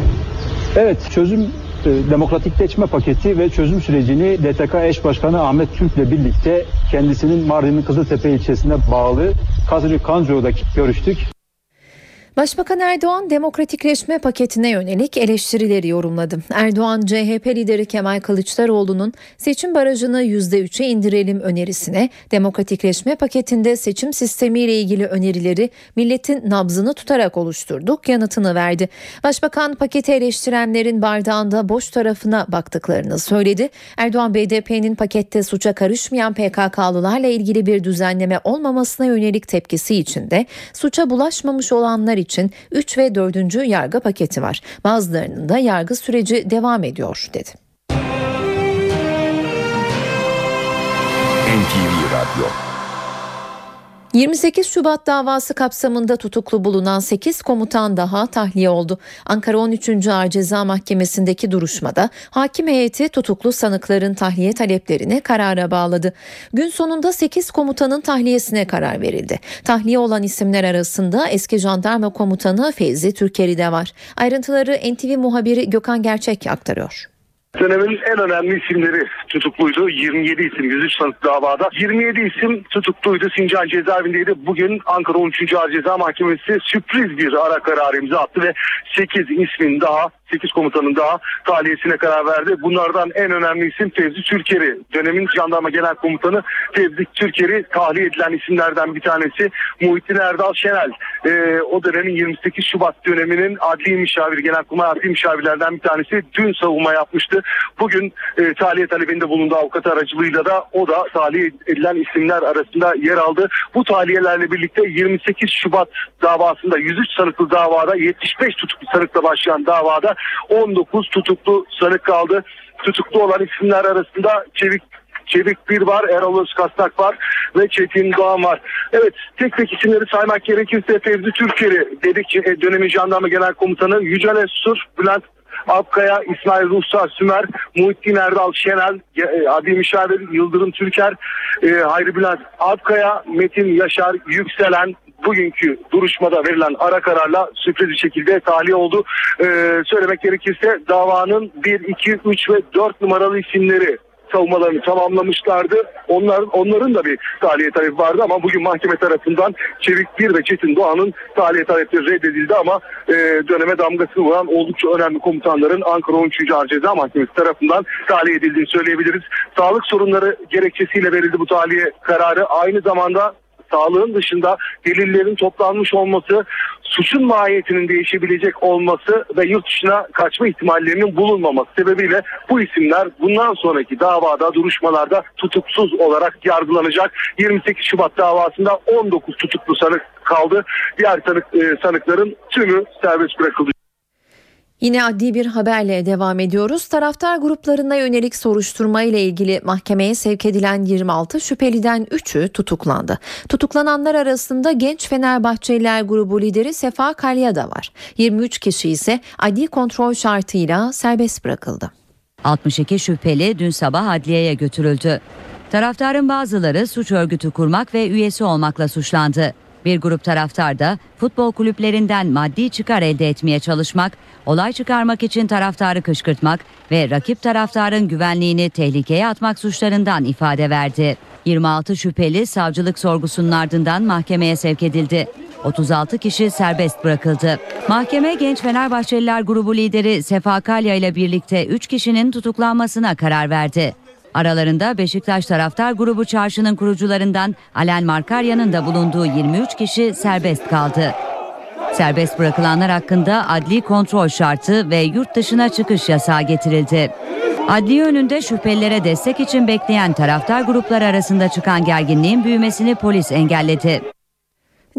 Evet çözüm e, demokratikleşme paketi ve çözüm sürecini DTK eş başkanı Ahmet Türk'le birlikte kendisinin Mardin'in Kızıltepe ilçesine bağlı Kazırı Kanco'da görüştük. Başbakan Erdoğan demokratikleşme paketine yönelik eleştirileri yorumladı. Erdoğan CHP lideri Kemal Kılıçdaroğlu'nun seçim barajını %3'e indirelim önerisine demokratikleşme paketinde seçim sistemiyle ilgili önerileri milletin nabzını tutarak oluşturduk yanıtını verdi. Başbakan paketi eleştirenlerin bardağında boş tarafına baktıklarını söyledi. Erdoğan BDP'nin pakette suça karışmayan PKK'lılarla ilgili bir düzenleme olmamasına yönelik tepkisi içinde suça bulaşmamış olanlar için 3 ve 4. yargı paketi var. Bazılarının da yargı süreci devam ediyor dedi. NTV Radyo 28 Şubat davası kapsamında tutuklu bulunan 8 komutan daha tahliye oldu. Ankara 13. Ağır Ceza Mahkemesi'ndeki duruşmada hakim heyeti tutuklu sanıkların tahliye taleplerini karara bağladı. Gün sonunda 8 komutanın tahliyesine karar verildi. Tahliye olan isimler arasında eski jandarma komutanı Feyzi Türkeri de var. Ayrıntıları NTV muhabiri Gökhan Gerçek aktarıyor. Dönemin en önemli isimleri tutukluydu. 27 isim 103 sanık davada. 27 isim tutukluydu. Sincan cezaevindeydi. Bugün Ankara 13. Ağır Ceza Mahkemesi sürpriz bir ara kararı imza attı ve 8 ismin daha 8 komutanın daha tahliyesine karar verdi. Bunlardan en önemli isim Fevzi Türkeri. Dönemin jandarma genel komutanı Fevzi Türkeri tahliye edilen isimlerden bir tanesi. Muhittin Erdal Şenel. Ee, o dönemin 28 Şubat döneminin adli müşaviri, genelkurmay adli müşavirlerden bir tanesi dün savunma yapmıştı. Bugün e, tahliye talebinde bulunduğu avukat aracılığıyla da o da tahliye edilen isimler arasında yer aldı. Bu tahliyelerle birlikte 28 Şubat davasında 103 sanıklı davada 75 tutuklu sanıkla başlayan davada 19 tutuklu sanık kaldı. Tutuklu olan isimler arasında Çevik Çevik Bir var, Erol Özkasnak var ve Çetin Doğan var. Evet tek tek isimleri saymak gerekirse Fevzi Türkeri dedik e, dönemin jandarma genel komutanı Yücel Esur, Bülent Apkaya, İsmail Ruhsar Sümer, Muhittin Erdal Şenel, e, Adi Müşavir, Yıldırım Türker, e, Hayri Bülent Apkaya, Metin Yaşar Yükselen, bugünkü duruşmada verilen ara kararla sürpriz bir şekilde tahliye oldu. Ee, söylemek gerekirse davanın 1, 2, 3 ve 4 numaralı isimleri savunmalarını tamamlamışlardı. Onların onların da bir tahliye talebi vardı ama bugün mahkeme tarafından Çevik Bir ve Çetin Doğan'ın tahliye talepleri reddedildi ama e, döneme damgasını vuran oldukça önemli komutanların Ankara 13. Ağır Ceza Mahkemesi tarafından tahliye edildiğini söyleyebiliriz. Sağlık sorunları gerekçesiyle verildi bu tahliye kararı. Aynı zamanda sağlığın dışında delillerin toplanmış olması, suçun mahiyetinin değişebilecek olması ve yurt dışına kaçma ihtimallerinin bulunmaması sebebiyle bu isimler bundan sonraki davada, duruşmalarda tutuksuz olarak yargılanacak. 28 Şubat davasında 19 tutuklu sanık kaldı. Diğer sanık, e, sanıkların tümü serbest bırakıldı. Yine adli bir haberle devam ediyoruz. Taraftar gruplarına yönelik soruşturma ile ilgili mahkemeye sevk edilen 26 şüpheliden 3'ü tutuklandı. Tutuklananlar arasında genç Fenerbahçeliler grubu lideri Sefa Kalya da var. 23 kişi ise adli kontrol şartıyla serbest bırakıldı. 62 şüpheli dün sabah adliyeye götürüldü. Taraftarın bazıları suç örgütü kurmak ve üyesi olmakla suçlandı. Bir grup taraftar da futbol kulüplerinden maddi çıkar elde etmeye çalışmak, olay çıkarmak için taraftarı kışkırtmak ve rakip taraftarın güvenliğini tehlikeye atmak suçlarından ifade verdi. 26 şüpheli savcılık sorgusunun ardından mahkemeye sevk edildi. 36 kişi serbest bırakıldı. Mahkeme Genç Fenerbahçeliler grubu lideri Sefa Kalya ile birlikte 3 kişinin tutuklanmasına karar verdi. Aralarında Beşiktaş taraftar grubu çarşının kurucularından Alen Markarya'nın da bulunduğu 23 kişi serbest kaldı. Serbest bırakılanlar hakkında adli kontrol şartı ve yurt dışına çıkış yasağı getirildi. Adli önünde şüphelilere destek için bekleyen taraftar grupları arasında çıkan gerginliğin büyümesini polis engelledi.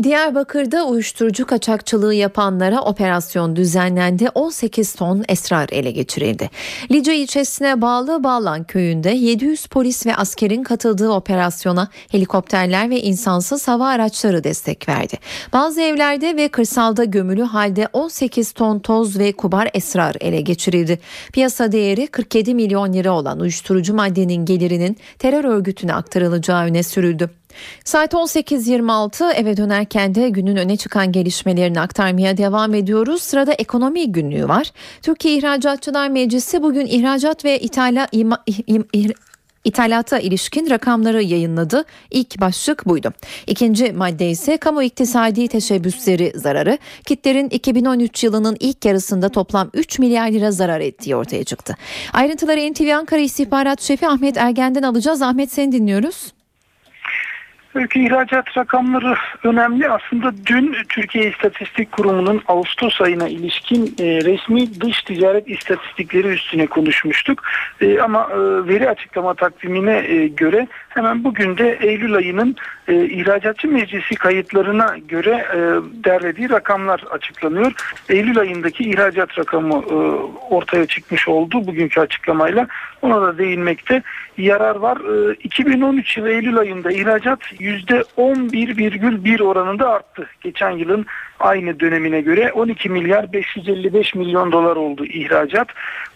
Diyarbakır'da uyuşturucu kaçakçılığı yapanlara operasyon düzenlendi. 18 ton esrar ele geçirildi. Lice ilçesine bağlı Bağlan köyünde 700 polis ve askerin katıldığı operasyona helikopterler ve insansız hava araçları destek verdi. Bazı evlerde ve kırsalda gömülü halde 18 ton toz ve kubar esrar ele geçirildi. Piyasa değeri 47 milyon lira olan uyuşturucu maddenin gelirinin terör örgütüne aktarılacağı öne sürüldü. Saat 18.26 eve dönerken de günün öne çıkan gelişmelerini aktarmaya devam ediyoruz. Sırada ekonomi günlüğü var. Türkiye İhracatçılar Meclisi bugün ihracat ve ithala, ima, im, im, İthalata ilişkin rakamları yayınladı. İlk başlık buydu. İkinci madde ise kamu iktisadi teşebbüsleri zararı. Kitlerin 2013 yılının ilk yarısında toplam 3 milyar lira zarar ettiği ortaya çıktı. Ayrıntıları NTV Ankara İstihbarat Şefi Ahmet Ergen'den alacağız. Ahmet seni dinliyoruz. Ülke ihracat rakamları önemli. Aslında dün Türkiye İstatistik Kurumu'nun Ağustos ayına ilişkin e, resmi dış ticaret istatistikleri üstüne konuşmuştuk. E, ama e, veri açıklama takvimine göre hemen bugün de Eylül ayının e, ihracatçı meclisi kayıtlarına göre derlediği rakamlar açıklanıyor. Eylül ayındaki ihracat rakamı ortaya çıkmış oldu bugünkü açıklamayla. Ona da değinmekte yarar var. E, 2013 yılı Eylül ayında ihracat %11,1 oranında arttı. Geçen yılın aynı dönemine göre 12 milyar 555 milyon dolar oldu ihracat.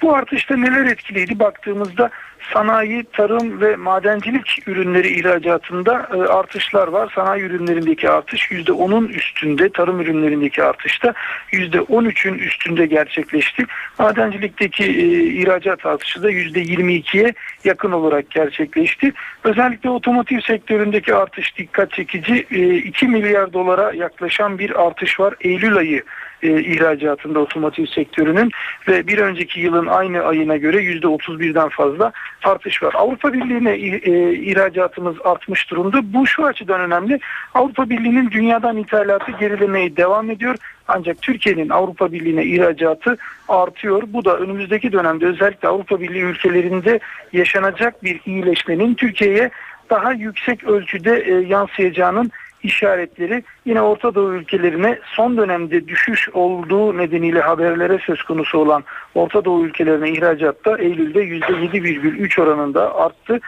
Bu artışta neler etkiliydi baktığımızda sanayi, tarım ve madencilik ürünleri ihracatında e, artışlar var. Sanayi ürünlerindeki artış %10'un üstünde, tarım ürünlerindeki artışta %13'ün üstünde gerçekleşti. Madencilikteki e, ihracat artışı da %22'ye yakın olarak gerçekleşti. Özellikle otomotiv sektöründeki artış dikkat çekici. E, 2 milyar dolara yaklaşan bir artış var. Eylül ayı e, ihracatında otomotiv sektörünün ve bir önceki yılın aynı ayına göre %31'den fazla artış var. Avrupa Birliği'ne e, ihracatımız artmış durumda. Bu şu açıdan önemli. Avrupa Birliği'nin dünyadan ithalatı gerilemeye devam ediyor. Ancak Türkiye'nin Avrupa Birliği'ne ihracatı artıyor. Bu da önümüzdeki dönemde özellikle Avrupa Birliği ülkelerinde yaşanacak bir iyileşmenin Türkiye'ye daha yüksek ölçüde e, yansıyacağının işaretleri yine Orta Doğu ülkelerine son dönemde düşüş olduğu nedeniyle haberlere söz konusu olan Orta Doğu ülkelerine ihracatta Eylül'de %7,3 oranında arttı.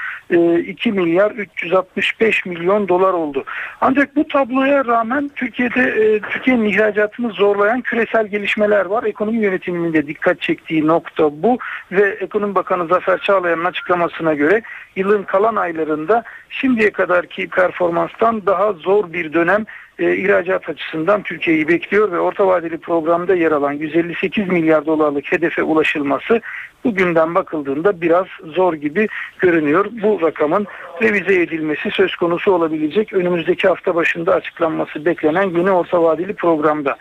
2 milyar 365 milyon dolar oldu. Ancak bu tabloya rağmen Türkiye'de e, Türkiye'nin ihracatını zorlayan küresel gelişmeler var. Ekonomi yönetiminin de dikkat çektiği nokta bu ve Ekonomi Bakanı Zafer Çağlayan'ın açıklamasına göre yılın kalan aylarında şimdiye kadarki performanstan daha zor bir dönem e, ihracat açısından Türkiye'yi bekliyor ve orta vadeli programda yer alan 158 milyar dolarlık hedefe ulaşılması bugünden bakıldığında biraz zor gibi görünüyor. Bu rakamın revize edilmesi söz konusu olabilecek önümüzdeki hafta başında açıklanması beklenen yeni orta vadeli programda.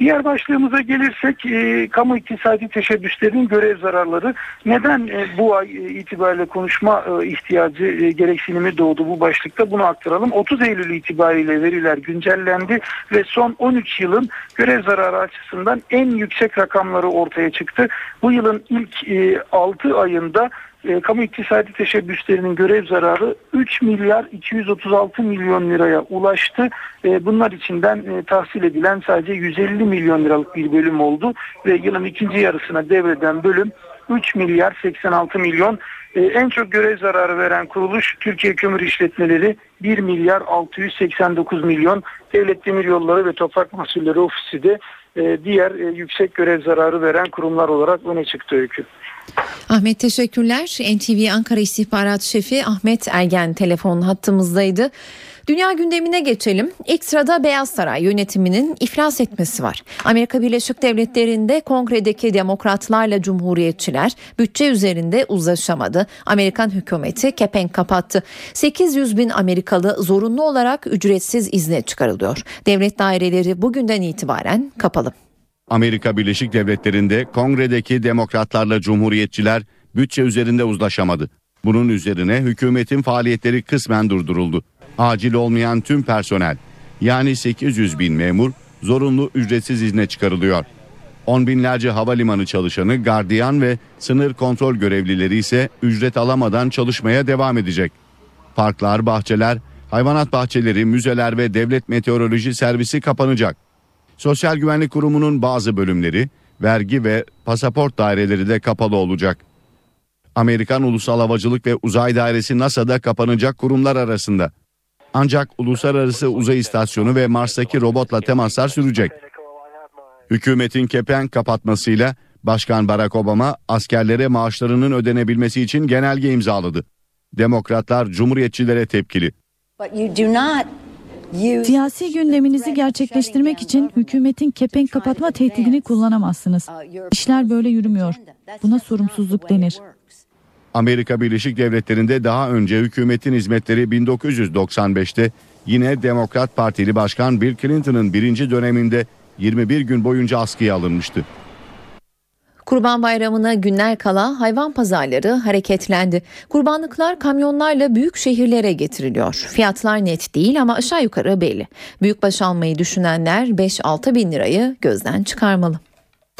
Diğer başlığımıza gelirsek e, kamu iktisadi teşebbüslerinin görev zararları neden e, bu ay e, itibariyle konuşma e, ihtiyacı e, gereksinimi doğdu bu başlıkta bunu aktaralım. 30 Eylül itibariyle veriler güncellendi ve son 13 yılın görev zararı açısından en yüksek rakamları ortaya çıktı. Bu yılın ilk e, 6 ayında e, kamu iktisadi teşebbüslerinin görev zararı 3 milyar 236 milyon liraya ulaştı. E, bunlar içinden e, tahsil edilen sadece 150 milyon liralık bir bölüm oldu ve yılın ikinci yarısına devreden bölüm 3 milyar 86 milyon. E, en çok görev zararı veren kuruluş Türkiye Kömür İşletmeleri 1 milyar 689 milyon. Devlet Demir Yolları ve Toprak Mahsulleri Ofisi de diğer e, yüksek görev zararı veren kurumlar olarak öne çıktı öykü. Ahmet teşekkürler. NTV Ankara İstihbarat Şefi Ahmet Ergen telefon hattımızdaydı. Dünya gündemine geçelim. İlk sırada Beyaz Saray yönetiminin iflas etmesi var. Amerika Birleşik Devletleri'nde kongredeki demokratlarla cumhuriyetçiler bütçe üzerinde uzlaşamadı. Amerikan hükümeti kepenk kapattı. 800 bin Amerikalı zorunlu olarak ücretsiz izne çıkarılıyor. Devlet daireleri bugünden itibaren kapalı. Amerika Birleşik Devletleri'nde kongredeki demokratlarla cumhuriyetçiler bütçe üzerinde uzlaşamadı. Bunun üzerine hükümetin faaliyetleri kısmen durduruldu. Acil olmayan tüm personel yani 800 bin memur zorunlu ücretsiz izne çıkarılıyor. On binlerce havalimanı çalışanı, gardiyan ve sınır kontrol görevlileri ise ücret alamadan çalışmaya devam edecek. Parklar, bahçeler, hayvanat bahçeleri, müzeler ve devlet meteoroloji servisi kapanacak. Sosyal Güvenlik Kurumu'nun bazı bölümleri, vergi ve pasaport daireleri de kapalı olacak. Amerikan Ulusal Havacılık ve Uzay Dairesi NASA'da kapanacak kurumlar arasında. Ancak uluslararası uzay istasyonu ve Mars'taki robotla temaslar sürecek. Hükümetin kepenk kapatmasıyla Başkan Barack Obama askerlere maaşlarının ödenebilmesi için genelge imzaladı. Demokratlar Cumhuriyetçilere tepkili. Siyasi gündeminizi gerçekleştirmek için hükümetin kepenk kapatma tehdidini kullanamazsınız. İşler böyle yürümüyor. Buna sorumsuzluk denir. Amerika Birleşik Devletleri'nde daha önce hükümetin hizmetleri 1995'te yine Demokrat Partili Başkan Bill Clinton'ın birinci döneminde 21 gün boyunca askıya alınmıştı. Kurban Bayramı'na günler kala hayvan pazarları hareketlendi. Kurbanlıklar kamyonlarla büyük şehirlere getiriliyor. Fiyatlar net değil ama aşağı yukarı belli. Büyükbaş almayı düşünenler 5-6 bin lirayı gözden çıkarmalı.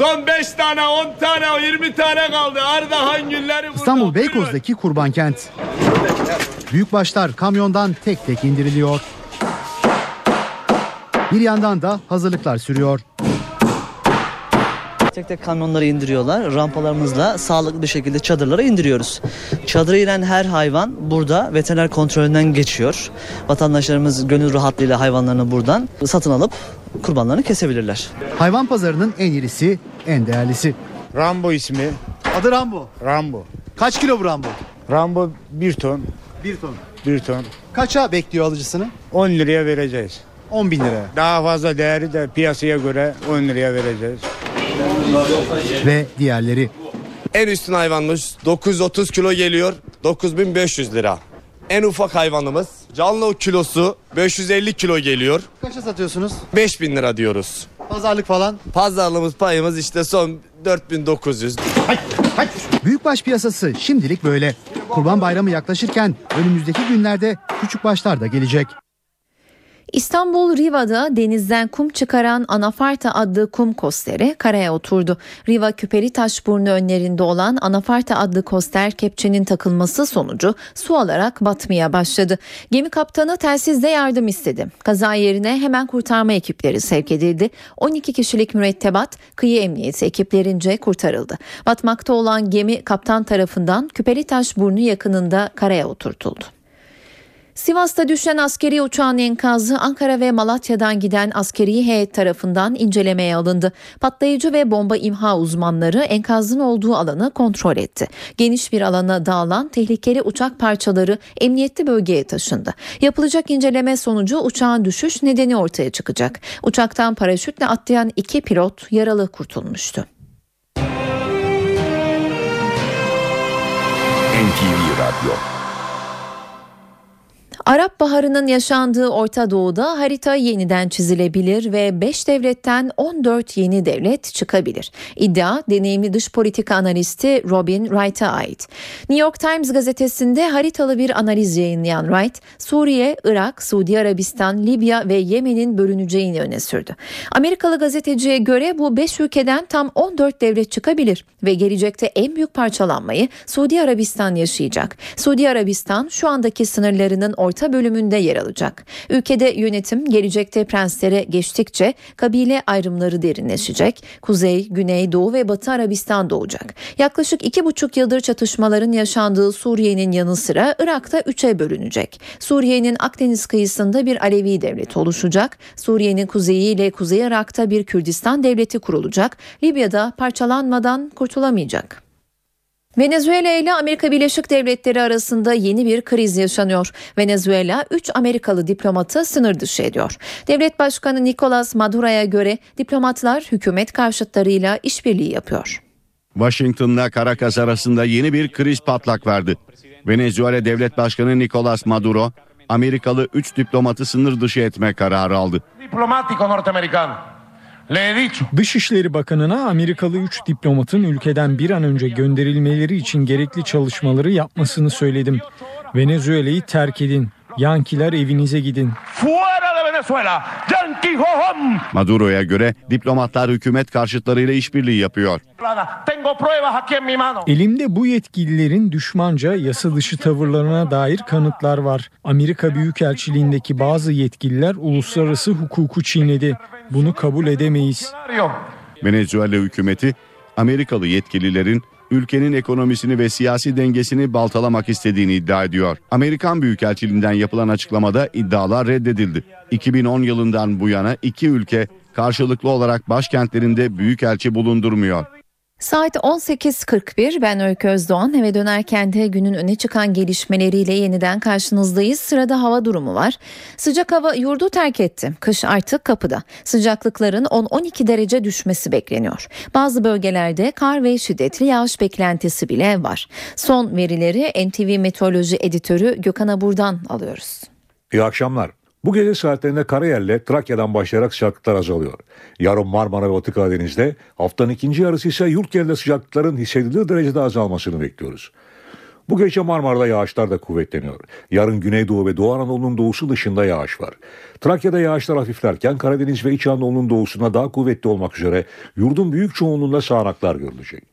Son 5 tane, 10 tane, 20 tane kaldı. Ardahan günleri burada. İstanbul Beykoz'daki kurban kent. Büyükbaşlar kamyondan tek tek indiriliyor. Bir yandan da hazırlıklar sürüyor. Tek tek kamyonları indiriyorlar. Rampalarımızla sağlıklı bir şekilde çadırlara indiriyoruz. Çadıra inen her hayvan burada veteriner kontrolünden geçiyor. Vatandaşlarımız gönül rahatlığıyla hayvanlarını buradan satın alıp kurbanlarını kesebilirler. Hayvan pazarının en irisi, en değerlisi. Rambo ismi. Adı Rambo. Rambo. Kaç kilo bu Rambo? Rambo 1 ton. 1 ton. 1 ton. Kaça bekliyor alıcısını? 10 liraya vereceğiz. 10 bin liraya. Daha fazla değeri de piyasaya göre 10 liraya vereceğiz. Ve diğerleri. En üstün hayvanımız 930 kilo geliyor 9500 lira. En ufak hayvanımız canlı kilosu 550 kilo geliyor Kaça satıyorsunuz? 5000 lira diyoruz. Pazarlık falan. Pazarlığımız payımız işte son 4900. Büyükbaş piyasası şimdilik böyle. Kurban Bayramı yaklaşırken önümüzdeki günlerde küçük başlar da gelecek. İstanbul Riva'da denizden kum çıkaran Anafarta adlı kum kosteri karaya oturdu. Riva Küperi Taşburnu önlerinde olan Anafarta adlı koster kepçenin takılması sonucu su alarak batmaya başladı. Gemi kaptanı telsizde yardım istedi. Kaza yerine hemen kurtarma ekipleri sevk edildi. 12 kişilik mürettebat kıyı emniyeti ekiplerince kurtarıldı. Batmakta olan gemi kaptan tarafından Küperi Taşburnu yakınında karaya oturtuldu. Sivas'ta düşen askeri uçağın enkazı Ankara ve Malatya'dan giden askeri heyet tarafından incelemeye alındı. Patlayıcı ve bomba imha uzmanları enkazın olduğu alanı kontrol etti. Geniş bir alana dağılan tehlikeli uçak parçaları emniyetli bölgeye taşındı. Yapılacak inceleme sonucu uçağın düşüş nedeni ortaya çıkacak. Uçaktan paraşütle atlayan iki pilot yaralı kurtulmuştu. NTV Radyo Arap Baharı'nın yaşandığı Orta Doğu'da harita yeniden çizilebilir ve 5 devletten 14 yeni devlet çıkabilir. İddia deneyimli dış politika analisti Robin Wright'a ait. New York Times gazetesinde haritalı bir analiz yayınlayan Wright, Suriye, Irak, Suudi Arabistan, Libya ve Yemen'in bölüneceğini öne sürdü. Amerikalı gazeteciye göre bu 5 ülkeden tam 14 devlet çıkabilir ve gelecekte en büyük parçalanmayı Suudi Arabistan yaşayacak. Suudi Arabistan şu andaki sınırlarının orta bölümünde yer alacak. Ülkede yönetim gelecekte prenslere geçtikçe kabile ayrımları derinleşecek. Kuzey, Güney, Doğu ve Batı Arabistan doğacak. Yaklaşık iki buçuk yıldır çatışmaların yaşandığı Suriye'nin yanı sıra Irak'ta üçe bölünecek. Suriye'nin Akdeniz kıyısında bir Alevi devleti oluşacak. Suriye'nin kuzeyi ile Kuzey Irak'ta bir Kürdistan devleti kurulacak. Libya'da parçalanmadan kurtulamayacak. Venezuela ile Amerika Birleşik Devletleri arasında yeni bir kriz yaşanıyor. Venezuela 3 Amerikalı diplomatı sınır dışı ediyor. Devlet Başkanı Nicolas Maduro'ya göre diplomatlar hükümet karşıtlarıyla işbirliği yapıyor. Washington'la Caracas arasında yeni bir kriz patlak verdi. Venezuela Devlet Başkanı Nicolas Maduro, Amerikalı 3 diplomatı sınır dışı etme kararı aldı. Diplomático norteamericano. Le he dicho. Dışişleri Bakanı'na Amerikalı 3 diplomatın ülkeden bir an önce gönderilmeleri için gerekli çalışmaları yapmasını söyledim. Venezuela'yı terk edin. Yankiler evinize gidin. Fuera de Venezuela. Yankee ho hom. Maduro'ya göre diplomatlar hükümet karşıtlarıyla işbirliği yapıyor. Elimde bu yetkililerin düşmanca yasa dışı tavırlarına dair kanıtlar var. Amerika Büyükelçiliğindeki bazı yetkililer uluslararası hukuku çiğnedi. Bunu kabul edemeyiz. Venezuela hükümeti Amerikalı yetkililerin ülkenin ekonomisini ve siyasi dengesini baltalamak istediğini iddia ediyor. Amerikan Büyükelçiliğinden yapılan açıklamada iddialar reddedildi. 2010 yılından bu yana iki ülke karşılıklı olarak başkentlerinde büyükelçi bulundurmuyor. Saat 18.41 ben Öykü Özdoğan eve dönerken de günün öne çıkan gelişmeleriyle yeniden karşınızdayız. Sırada hava durumu var. Sıcak hava yurdu terk etti. Kış artık kapıda. Sıcaklıkların 10-12 derece düşmesi bekleniyor. Bazı bölgelerde kar ve şiddetli yağış beklentisi bile var. Son verileri NTV Meteoroloji Editörü Gökhan Abur'dan alıyoruz. İyi akşamlar. Bu gece saatlerinde Karayel'le Trakya'dan başlayarak sıcaklıklar azalıyor. Yarın Marmara ve Batı Karadeniz'de haftanın ikinci yarısı ise yurt genelinde sıcaklıkların hissedilir derecede azalmasını bekliyoruz. Bu gece Marmara'da yağışlar da kuvvetleniyor. Yarın Güneydoğu ve Doğu Anadolu'nun doğusu dışında yağış var. Trakya'da yağışlar hafiflerken Karadeniz ve İç Anadolu'nun doğusuna daha kuvvetli olmak üzere yurdun büyük çoğunluğunda sağanaklar görülecek.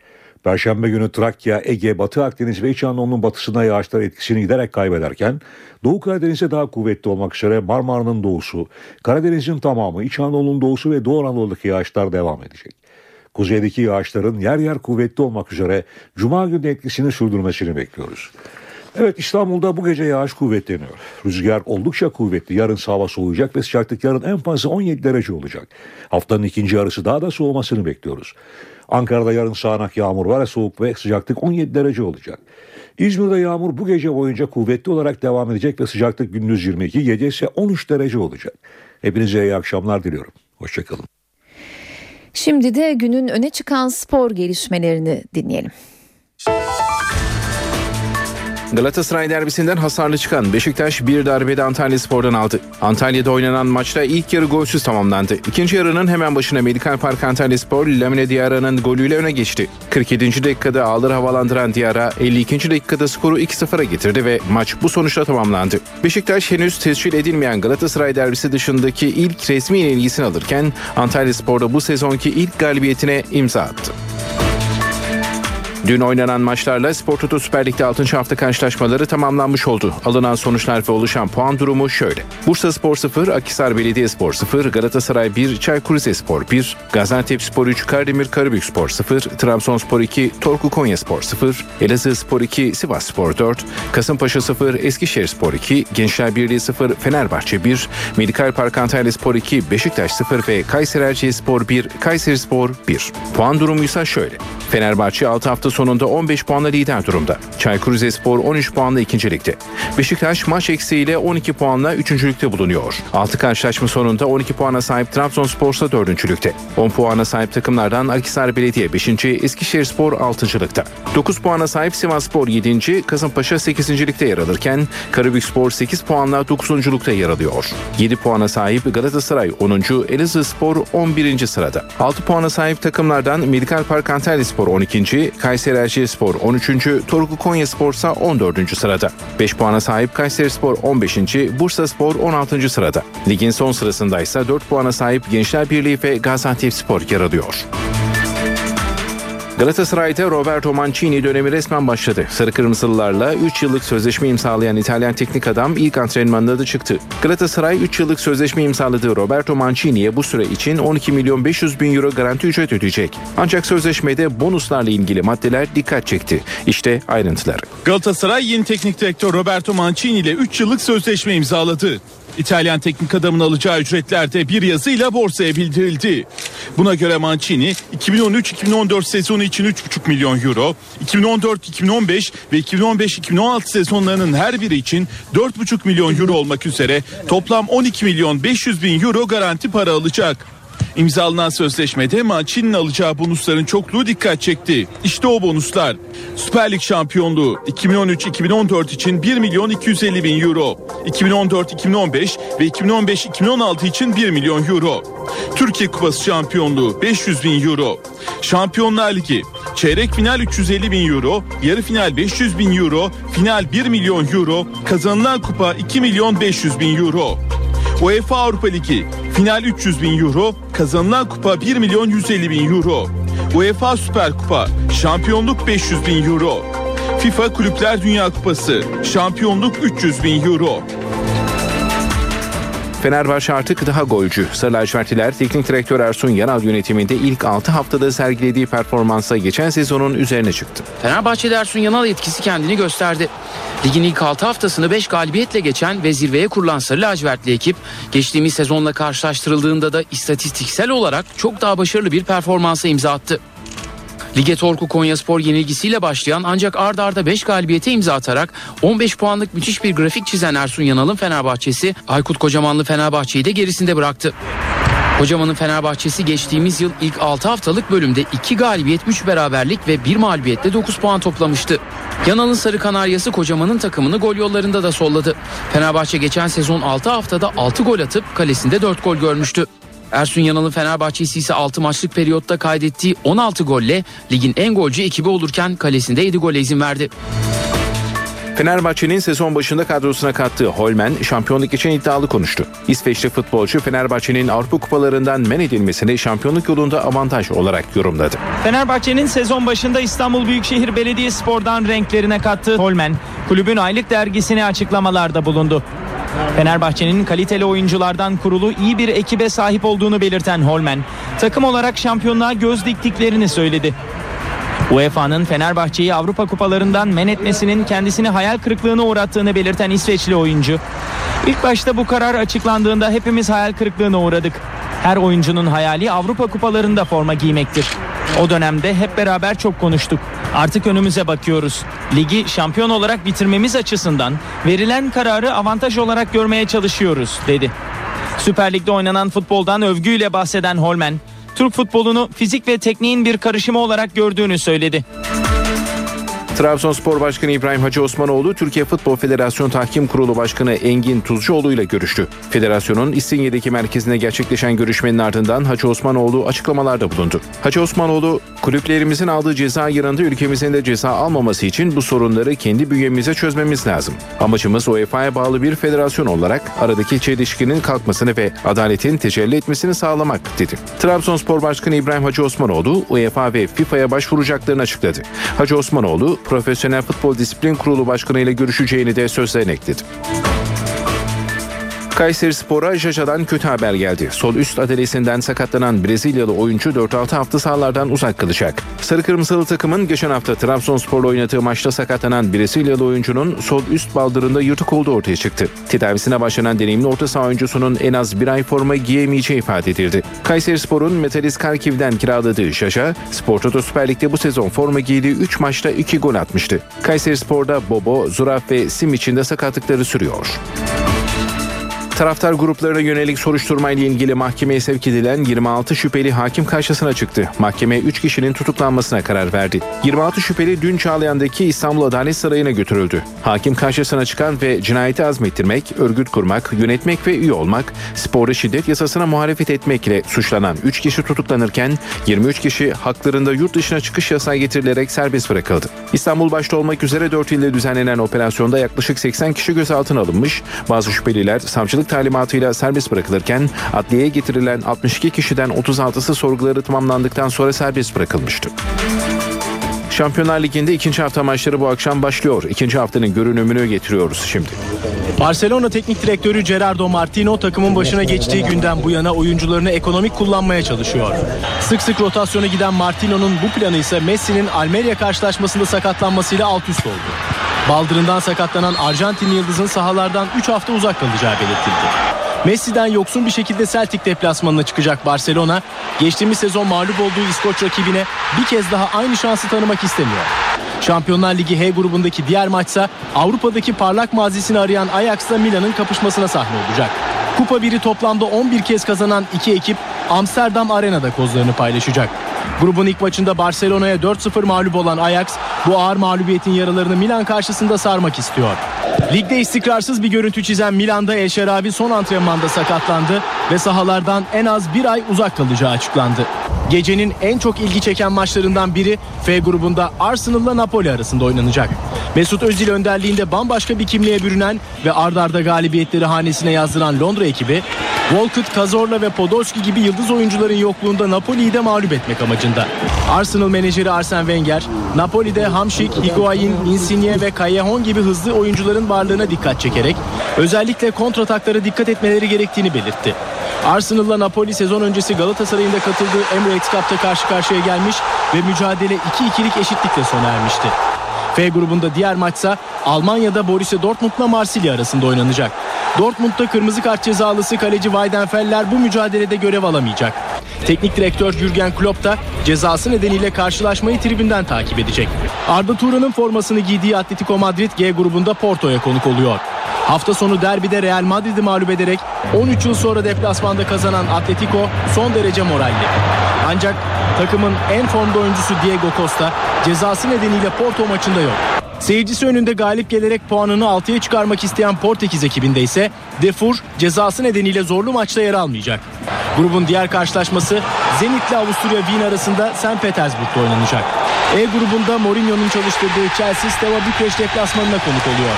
Perşembe günü Trakya, Ege, Batı Akdeniz ve İç Anadolu'nun batısına yağışlar etkisini giderek kaybederken Doğu Karadeniz'e daha kuvvetli olmak üzere Marmara'nın doğusu, Karadeniz'in tamamı, İç Anadolu'nun doğusu ve Doğu Anadolu'daki yağışlar devam edecek. Kuzeydeki yağışların yer yer kuvvetli olmak üzere Cuma günü etkisini sürdürmesini bekliyoruz. Evet İstanbul'da bu gece yağış kuvvetleniyor. Rüzgar oldukça kuvvetli. Yarın hava soğuyacak ve sıcaklık yarın en fazla 17 derece olacak. Haftanın ikinci yarısı daha da soğumasını bekliyoruz. Ankara'da yarın sağanak yağmur var soğuk ve sıcaklık 17 derece olacak. İzmir'de yağmur bu gece boyunca kuvvetli olarak devam edecek ve sıcaklık gündüz 22, gece ise 13 derece olacak. Hepinize iyi akşamlar diliyorum. Hoşçakalın. Şimdi de günün öne çıkan spor gelişmelerini dinleyelim. Galatasaray derbisinden hasarlı çıkan Beşiktaş bir darbede Antalya Spor'dan aldı. Antalya'da oynanan maçta ilk yarı golsüz tamamlandı. İkinci yarının hemen başına Medikal Park Antalya Spor Lamine Diarra'nın golüyle öne geçti. 47. dakikada ağları havalandıran Diarra 52. dakikada skoru 2-0'a getirdi ve maç bu sonuçla tamamlandı. Beşiktaş henüz tescil edilmeyen Galatasaray derbisi dışındaki ilk resmi yenilgisini alırken Antalya Spor'da bu sezonki ilk galibiyetine imza attı. Dün oynanan maçlarla Spor Toto Süper Lig'de 6. hafta karşılaşmaları tamamlanmış oldu. Alınan sonuçlar ve oluşan puan durumu şöyle. Bursa Spor 0, Akhisar Belediyespor 0, Galatasaray 1, Çaykur Rizespor 1, Gaziantep Spor 3, Kardemir Karabük Spor 0, Trabzonspor 2, Torku Konyaspor 0, Elazığ Spor 2, Sivas Spor 4, Kasımpaşa 0, Eskişehir Spor 2, Gençler Birliği 0, Fenerbahçe 1, Medikal Park Antalya Spor 2, Beşiktaş 0 ve Kayseri Erciyesspor 1, Kayseri Spor 1. Puan durumu ise şöyle. Fenerbahçe 6 hafta sonunda 15 puanla lider durumda. Çaykur Rizespor 13 puanla ikincilikte. Beşiktaş maç eksiğiyle 12 puanla üçüncülükte bulunuyor. 6 karşılaşma sonunda 12 puana sahip Trabzonspor ise dördüncülükte. 10 puana sahip takımlardan Akhisar Belediye 5. Eskişehirspor 6.lıkta. 9 puana sahip Sivasspor 7. Kasımpaşa 8. ligde yer alırken Karabükspor 8 puanla 9.lukta yer alıyor. 7 puana sahip Galatasaray 10. Elazığspor 11. sırada. 6 puana sahip takımlardan Medikal Park Antalya Spor 12. Kayseri Erciyesspor 13. Torku Konyaspor ise 14. sırada. 5 puana sahip Kayserispor 15. Bursaspor 16. sırada. Ligin son sırasında ise 4 puana sahip Gençler Birliği ve Gaziantepspor yer alıyor. Galatasaray'da Roberto Mancini dönemi resmen başladı. Sarı Kırmızılılarla 3 yıllık sözleşme imzalayan İtalyan teknik adam ilk antrenmanına da çıktı. Galatasaray 3 yıllık sözleşme imzaladığı Roberto Mancini'ye bu süre için 12 milyon 500 bin euro garanti ücret ödeyecek. Ancak sözleşmede bonuslarla ilgili maddeler dikkat çekti. İşte ayrıntılar. Galatasaray yeni teknik direktör Roberto Mancini ile 3 yıllık sözleşme imzaladı. İtalyan teknik adamın alacağı ücretler de bir yazıyla borsaya bildirildi. Buna göre Mancini 2013-2014 sezonu için 3,5 milyon euro, 2014-2015 ve 2015-2016 sezonlarının her biri için 4,5 milyon euro olmak üzere toplam 12 milyon 500 bin euro garanti para alacak. İmzalanan sözleşmede Mancini'nin alacağı bonusların çokluğu dikkat çekti. İşte o bonuslar. Süper Lig şampiyonluğu 2013-2014 için 1 milyon 250 bin euro. 2014-2015 ve 2015-2016 için 1 milyon euro. Türkiye Kupası şampiyonluğu 500 bin euro. Şampiyonlar Ligi çeyrek final 350 bin euro, yarı final 500 bin euro, final 1 milyon euro, kazanılan kupa 2 milyon 500 bin euro. UEFA Avrupa Ligi final 300 bin euro, kazanılan kupa 1 milyon 150 bin euro. UEFA Süper Kupa şampiyonluk 500 bin euro. FIFA Kulüpler Dünya Kupası şampiyonluk 300 bin euro. Fenerbahçe artık daha golcü. Sarı lacivertliler teknik direktör Ersun Yanal yönetiminde ilk 6 haftada sergilediği performansa geçen sezonun üzerine çıktı. Fenerbahçe'de Ersun Yanal etkisi kendini gösterdi. Ligin ilk 6 haftasını 5 galibiyetle geçen ve zirveye kurulan Sarı lacivertli ekip geçtiğimiz sezonla karşılaştırıldığında da istatistiksel olarak çok daha başarılı bir performansa imza attı. Lige Torku Konyaspor yenilgisiyle başlayan ancak ard arda 5 galibiyete imza atarak 15 puanlık müthiş bir grafik çizen Ersun Yanal'ın Fenerbahçesi Aykut Kocamanlı Fenerbahçe'yi de gerisinde bıraktı. Kocaman'ın Fenerbahçesi geçtiğimiz yıl ilk 6 haftalık bölümde 2 galibiyet 3 beraberlik ve 1 mağlubiyetle 9 puan toplamıştı. Yanal'ın Sarı Kanaryası Kocaman'ın takımını gol yollarında da solladı. Fenerbahçe geçen sezon 6 haftada 6 gol atıp kalesinde 4 gol görmüştü. Ersun Yanal'ın Fenerbahçesi ise 6 maçlık periyotta kaydettiği 16 golle ligin en golcü ekibi olurken kalesinde 7 gole izin verdi. Fenerbahçe'nin sezon başında kadrosuna kattığı Holmen şampiyonluk için iddialı konuştu. İsveçli futbolcu Fenerbahçe'nin Avrupa kupalarından men edilmesini şampiyonluk yolunda avantaj olarak yorumladı. Fenerbahçe'nin sezon başında İstanbul Büyükşehir Belediyespor'dan renklerine kattığı Holmen, kulübün aylık dergisine açıklamalarda bulundu. Fenerbahçe'nin kaliteli oyunculardan kurulu iyi bir ekibe sahip olduğunu belirten Holmen, takım olarak şampiyonluğa göz diktiklerini söyledi. UEFA'nın Fenerbahçe'yi Avrupa kupalarından men etmesinin kendisini hayal kırıklığına uğrattığını belirten İsveçli oyuncu, İlk başta bu karar açıklandığında hepimiz hayal kırıklığına uğradık. Her oyuncunun hayali Avrupa kupalarında forma giymektir. O dönemde hep beraber çok konuştuk. Artık önümüze bakıyoruz. Ligi şampiyon olarak bitirmemiz açısından verilen kararı avantaj olarak görmeye çalışıyoruz dedi. Süper Lig'de oynanan futboldan övgüyle bahseden Holmen, Türk futbolunu fizik ve tekniğin bir karışımı olarak gördüğünü söyledi. Trabzonspor Başkanı İbrahim Hacı Osmanoğlu, Türkiye Futbol Federasyonu Tahkim Kurulu Başkanı Engin Tuzcuoğlu ile görüştü. Federasyonun İstinye'deki merkezine gerçekleşen görüşmenin ardından Hacı Osmanoğlu açıklamalarda bulundu. Hacı Osmanoğlu, kulüplerimizin aldığı ceza yanında ülkemizin de ceza almaması için bu sorunları kendi bünyemize çözmemiz lazım. Amacımız UEFA'ya bağlı bir federasyon olarak aradaki çelişkinin kalkmasını ve adaletin tecelli etmesini sağlamak dedi. Trabzonspor Başkanı İbrahim Hacı Osmanoğlu, UEFA ve FIFA'ya başvuracaklarını açıkladı. Hacı Osmanoğlu, Profesyonel Futbol Disiplin Kurulu Başkanı ile görüşeceğini de sözlerine ekledi. Kayseri Spor'a Jaja'dan kötü haber geldi. Sol üst adalesinden sakatlanan Brezilyalı oyuncu 4-6 hafta sahalardan uzak kalacak. Sarı Kırmızılı takımın geçen hafta Trabzonspor'la oynadığı maçta sakatlanan Brezilyalı oyuncunun sol üst baldırında yırtık olduğu ortaya çıktı. Tedavisine başlanan deneyimli orta saha oyuncusunun en az bir ay forma giyemeyeceği ifade edildi. Kayseri Spor'un Metalist Karkiv'den kiraladığı Jaja, Spor Toto Süper Lig'de bu sezon forma giydiği 3 maçta 2 gol atmıştı. Kayseri Spor'da Bobo, Zuraf ve Sim içinde sakatlıkları sürüyor. Taraftar gruplarına yönelik soruşturmayla ilgili mahkemeye sevk edilen 26 şüpheli hakim karşısına çıktı. Mahkeme 3 kişinin tutuklanmasına karar verdi. 26 şüpheli dün Çağlayan'daki İstanbul Adalet Sarayı'na götürüldü. Hakim karşısına çıkan ve cinayeti azmettirmek, örgüt kurmak, yönetmek ve üye olmak, sporda şiddet yasasına muhalefet etmekle suçlanan 3 kişi tutuklanırken 23 kişi haklarında yurt dışına çıkış yasağı getirilerek serbest bırakıldı. İstanbul başta olmak üzere 4 ilde düzenlenen operasyonda yaklaşık 80 kişi gözaltına alınmış. Bazı şüpheliler savcılık talimatıyla serbest bırakılırken adliyeye getirilen 62 kişiden 36'sı sorguları tamamlandıktan sonra serbest bırakılmıştı. Şampiyonlar Ligi'nde ikinci hafta maçları bu akşam başlıyor. İkinci haftanın görünümünü getiriyoruz şimdi. Barcelona Teknik Direktörü Gerardo Martino takımın başına geçtiği günden bu yana oyuncularını ekonomik kullanmaya çalışıyor. Sık sık rotasyona giden Martino'nun bu planı ise Messi'nin Almeria karşılaşmasında sakatlanmasıyla alt üst oldu. Baldırından sakatlanan Arjantin yıldızın sahalardan 3 hafta uzak kalacağı belirtildi. Messi'den yoksun bir şekilde Celtic deplasmanına çıkacak Barcelona, geçtiğimiz sezon mağlup olduğu İskoç rakibine bir kez daha aynı şansı tanımak istemiyor. Şampiyonlar Ligi H grubundaki diğer maçsa Avrupa'daki parlak mazisini arayan Ajax'la Milan'ın kapışmasına sahne olacak. Kupa 1'i toplamda 11 kez kazanan iki ekip Amsterdam Arena'da kozlarını paylaşacak. Grubun ilk maçında Barcelona'ya 4-0 mağlup olan Ajax bu ağır mağlubiyetin yaralarını Milan karşısında sarmak istiyor. Ligde istikrarsız bir görüntü çizen Milan'da El Şerabi son antrenmanda sakatlandı ve sahalardan en az bir ay uzak kalacağı açıklandı. Gecenin en çok ilgi çeken maçlarından biri F grubunda Arsenal'la Napoli arasında oynanacak. Mesut Özil önderliğinde bambaşka bir kimliğe bürünen ve ardarda galibiyetleri hanesine yazdıran Londra ekibi Walcott, Cazorla ve Podolski gibi yıldız oyuncuların yokluğunda Napoli'yi de mağlup etmek amacında. Arsenal menajeri Arsene Wenger, Napoli'de Hamşik, Higuain, Insigne ve Callejon gibi hızlı oyuncuların varlığına dikkat çekerek özellikle kontrataklara dikkat etmeleri gerektiğini belirtti. Arsenal'la Napoli sezon öncesi Galatasaray'ın da katıldığı Emirates Cup'ta karşı karşıya gelmiş ve mücadele 2-2'lik eşitlikle sona ermişti. F grubunda diğer maçsa Almanya'da Borussia Dortmund'la Marsilya arasında oynanacak. Dortmund'da kırmızı kart cezalısı kaleci Weidenfeller bu mücadelede görev alamayacak. Teknik direktör Jürgen Klopp da cezası nedeniyle karşılaşmayı tribünden takip edecek. Arda Turan'ın formasını giydiği Atletico Madrid G grubunda Porto'ya konuk oluyor. Hafta sonu derbide Real Madrid'i mağlup ederek 13 yıl sonra deplasmanda kazanan Atletico son derece moralli. Ancak takımın en formda oyuncusu Diego Costa cezası nedeniyle Porto maçında yok. Seyircisi önünde galip gelerek puanını 6'ya çıkarmak isteyen Portekiz ekibinde ise Defur cezası nedeniyle zorlu maçta yer almayacak. Grubun diğer karşılaşması Zenit Avusturya Wien arasında St. Petersburg'da oynanacak. E grubunda Mourinho'nun çalıştırdığı Chelsea Steaua Bükreş deplasmanına konuk oluyor.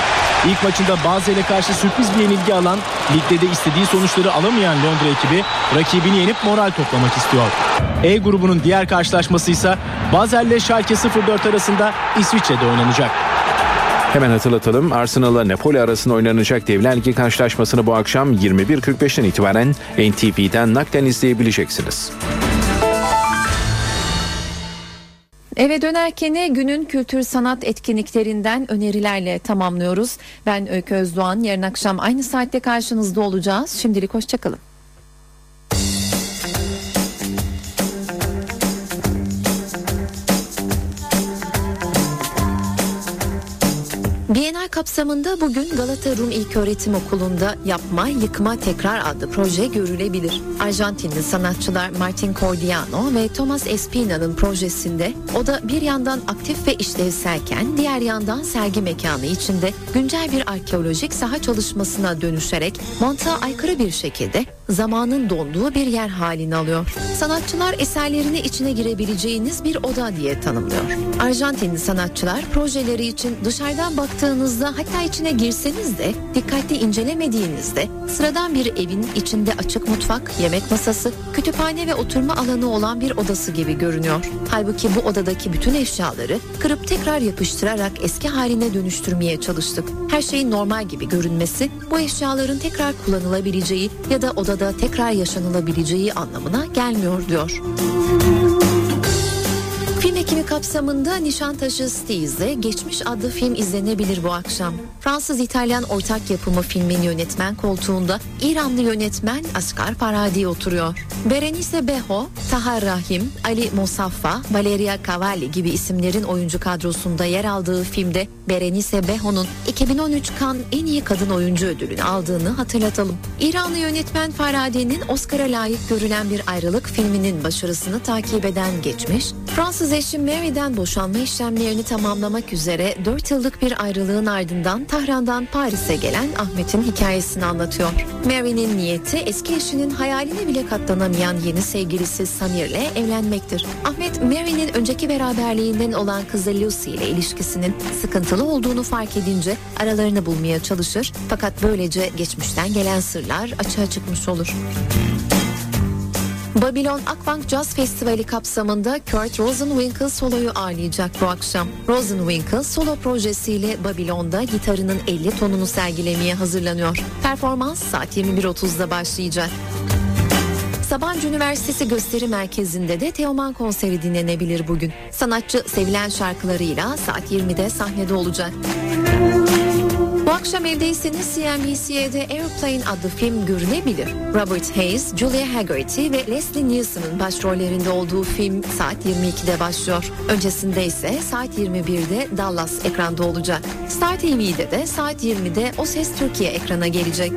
İlk maçında Basel'e karşı sürpriz bir yenilgi alan, ligde de istediği sonuçları alamayan Londra ekibi rakibini yenip moral toplamak istiyor. E grubunun diğer karşılaşması ise Basel ile Schalke 04 arasında İsviçre'de oynanacak. Hemen hatırlatalım Arsenal'la Napoli arasında oynanacak Devler Ligi karşılaşmasını bu akşam 21.45'ten itibaren NTV'den naklen izleyebileceksiniz. Eve dönerken günün kültür sanat etkinliklerinden önerilerle tamamlıyoruz. Ben Öykü Özdoğan. Yarın akşam aynı saatte karşınızda olacağız. Şimdilik hoşçakalın. Bienal kapsamında bugün Galata Rum İlköğretim Okulu'nda Yapma, Yıkma, Tekrar adlı proje görülebilir. Arjantinli sanatçılar Martin Cordiano ve Thomas Espina'nın projesinde o da bir yandan aktif ve işlevselken diğer yandan sergi mekanı içinde güncel bir arkeolojik saha çalışmasına dönüşerek mantığa aykırı bir şekilde zamanın donduğu bir yer halini alıyor. Sanatçılar eserlerini içine girebileceğiniz bir oda diye tanımlıyor. Arjantinli sanatçılar projeleri için dışarıdan baktığınızda hatta içine girseniz de dikkatli incelemediğinizde sıradan bir evin içinde açık mutfak, yemek masası, kütüphane ve oturma alanı olan bir odası gibi görünüyor. Halbuki bu odadaki bütün eşyaları kırıp tekrar yapıştırarak eski haline dönüştürmeye çalıştık. Her şeyin normal gibi görünmesi bu eşyaların tekrar kullanılabileceği ya da odada tekrar yaşanılabileceği anlamına gelmiyor diyor. Ekimi kapsamında Nişantaşı Steez'de Geçmiş adlı film izlenebilir bu akşam. Fransız-İtalyan ortak yapımı filmin yönetmen koltuğunda İranlı yönetmen Asghar Farhadi oturuyor. Berenice Beho, Tahar Rahim, Ali Mosaffa, Valeria Cavalli gibi isimlerin oyuncu kadrosunda yer aldığı filmde Berenice Beho'nun 2013 Cannes en iyi kadın oyuncu ödülünü aldığını hatırlatalım. İranlı yönetmen Farhadi'nin Oscar'a layık görülen bir ayrılık filminin başarısını takip eden geçmiş, Fransız eşi Mary'den boşanma işlemlerini tamamlamak üzere 4 yıllık bir ayrılığın ardından Tahran'dan Paris'e gelen Ahmet'in hikayesini anlatıyor. Mary'nin niyeti eski eşinin hayaline bile katlanamayan yeni sevgilisi Samir'le evlenmektir. Ahmet Mary'nin önceki beraberliğinden olan kızı Lucy ile ilişkisinin sıkıntılı olduğunu fark edince aralarını bulmaya çalışır fakat böylece geçmişten gelen sırlar açığa çıkmış olur. Babylon Akbank Jazz Festivali kapsamında Kurt Rosenwinkel soloyu ağırlayacak bu akşam. Rosenwinkel solo projesiyle Babylon'da gitarının 50 tonunu sergilemeye hazırlanıyor. Performans saat 21.30'da başlayacak. Sabancı Üniversitesi Gösteri Merkezi'nde de Teoman konseri dinlenebilir bugün. Sanatçı sevilen şarkılarıyla saat 20'de sahnede olacak. Bu akşam evdeyseniz CNBC'de Airplane adlı film görünebilir. Robert Hayes, Julia Haggerty ve Leslie Nielsen'ın başrollerinde olduğu film saat 22'de başlıyor. Öncesinde ise saat 21'de Dallas ekranda olacak. Star TV'de de saat 20'de O Ses Türkiye ekrana gelecek.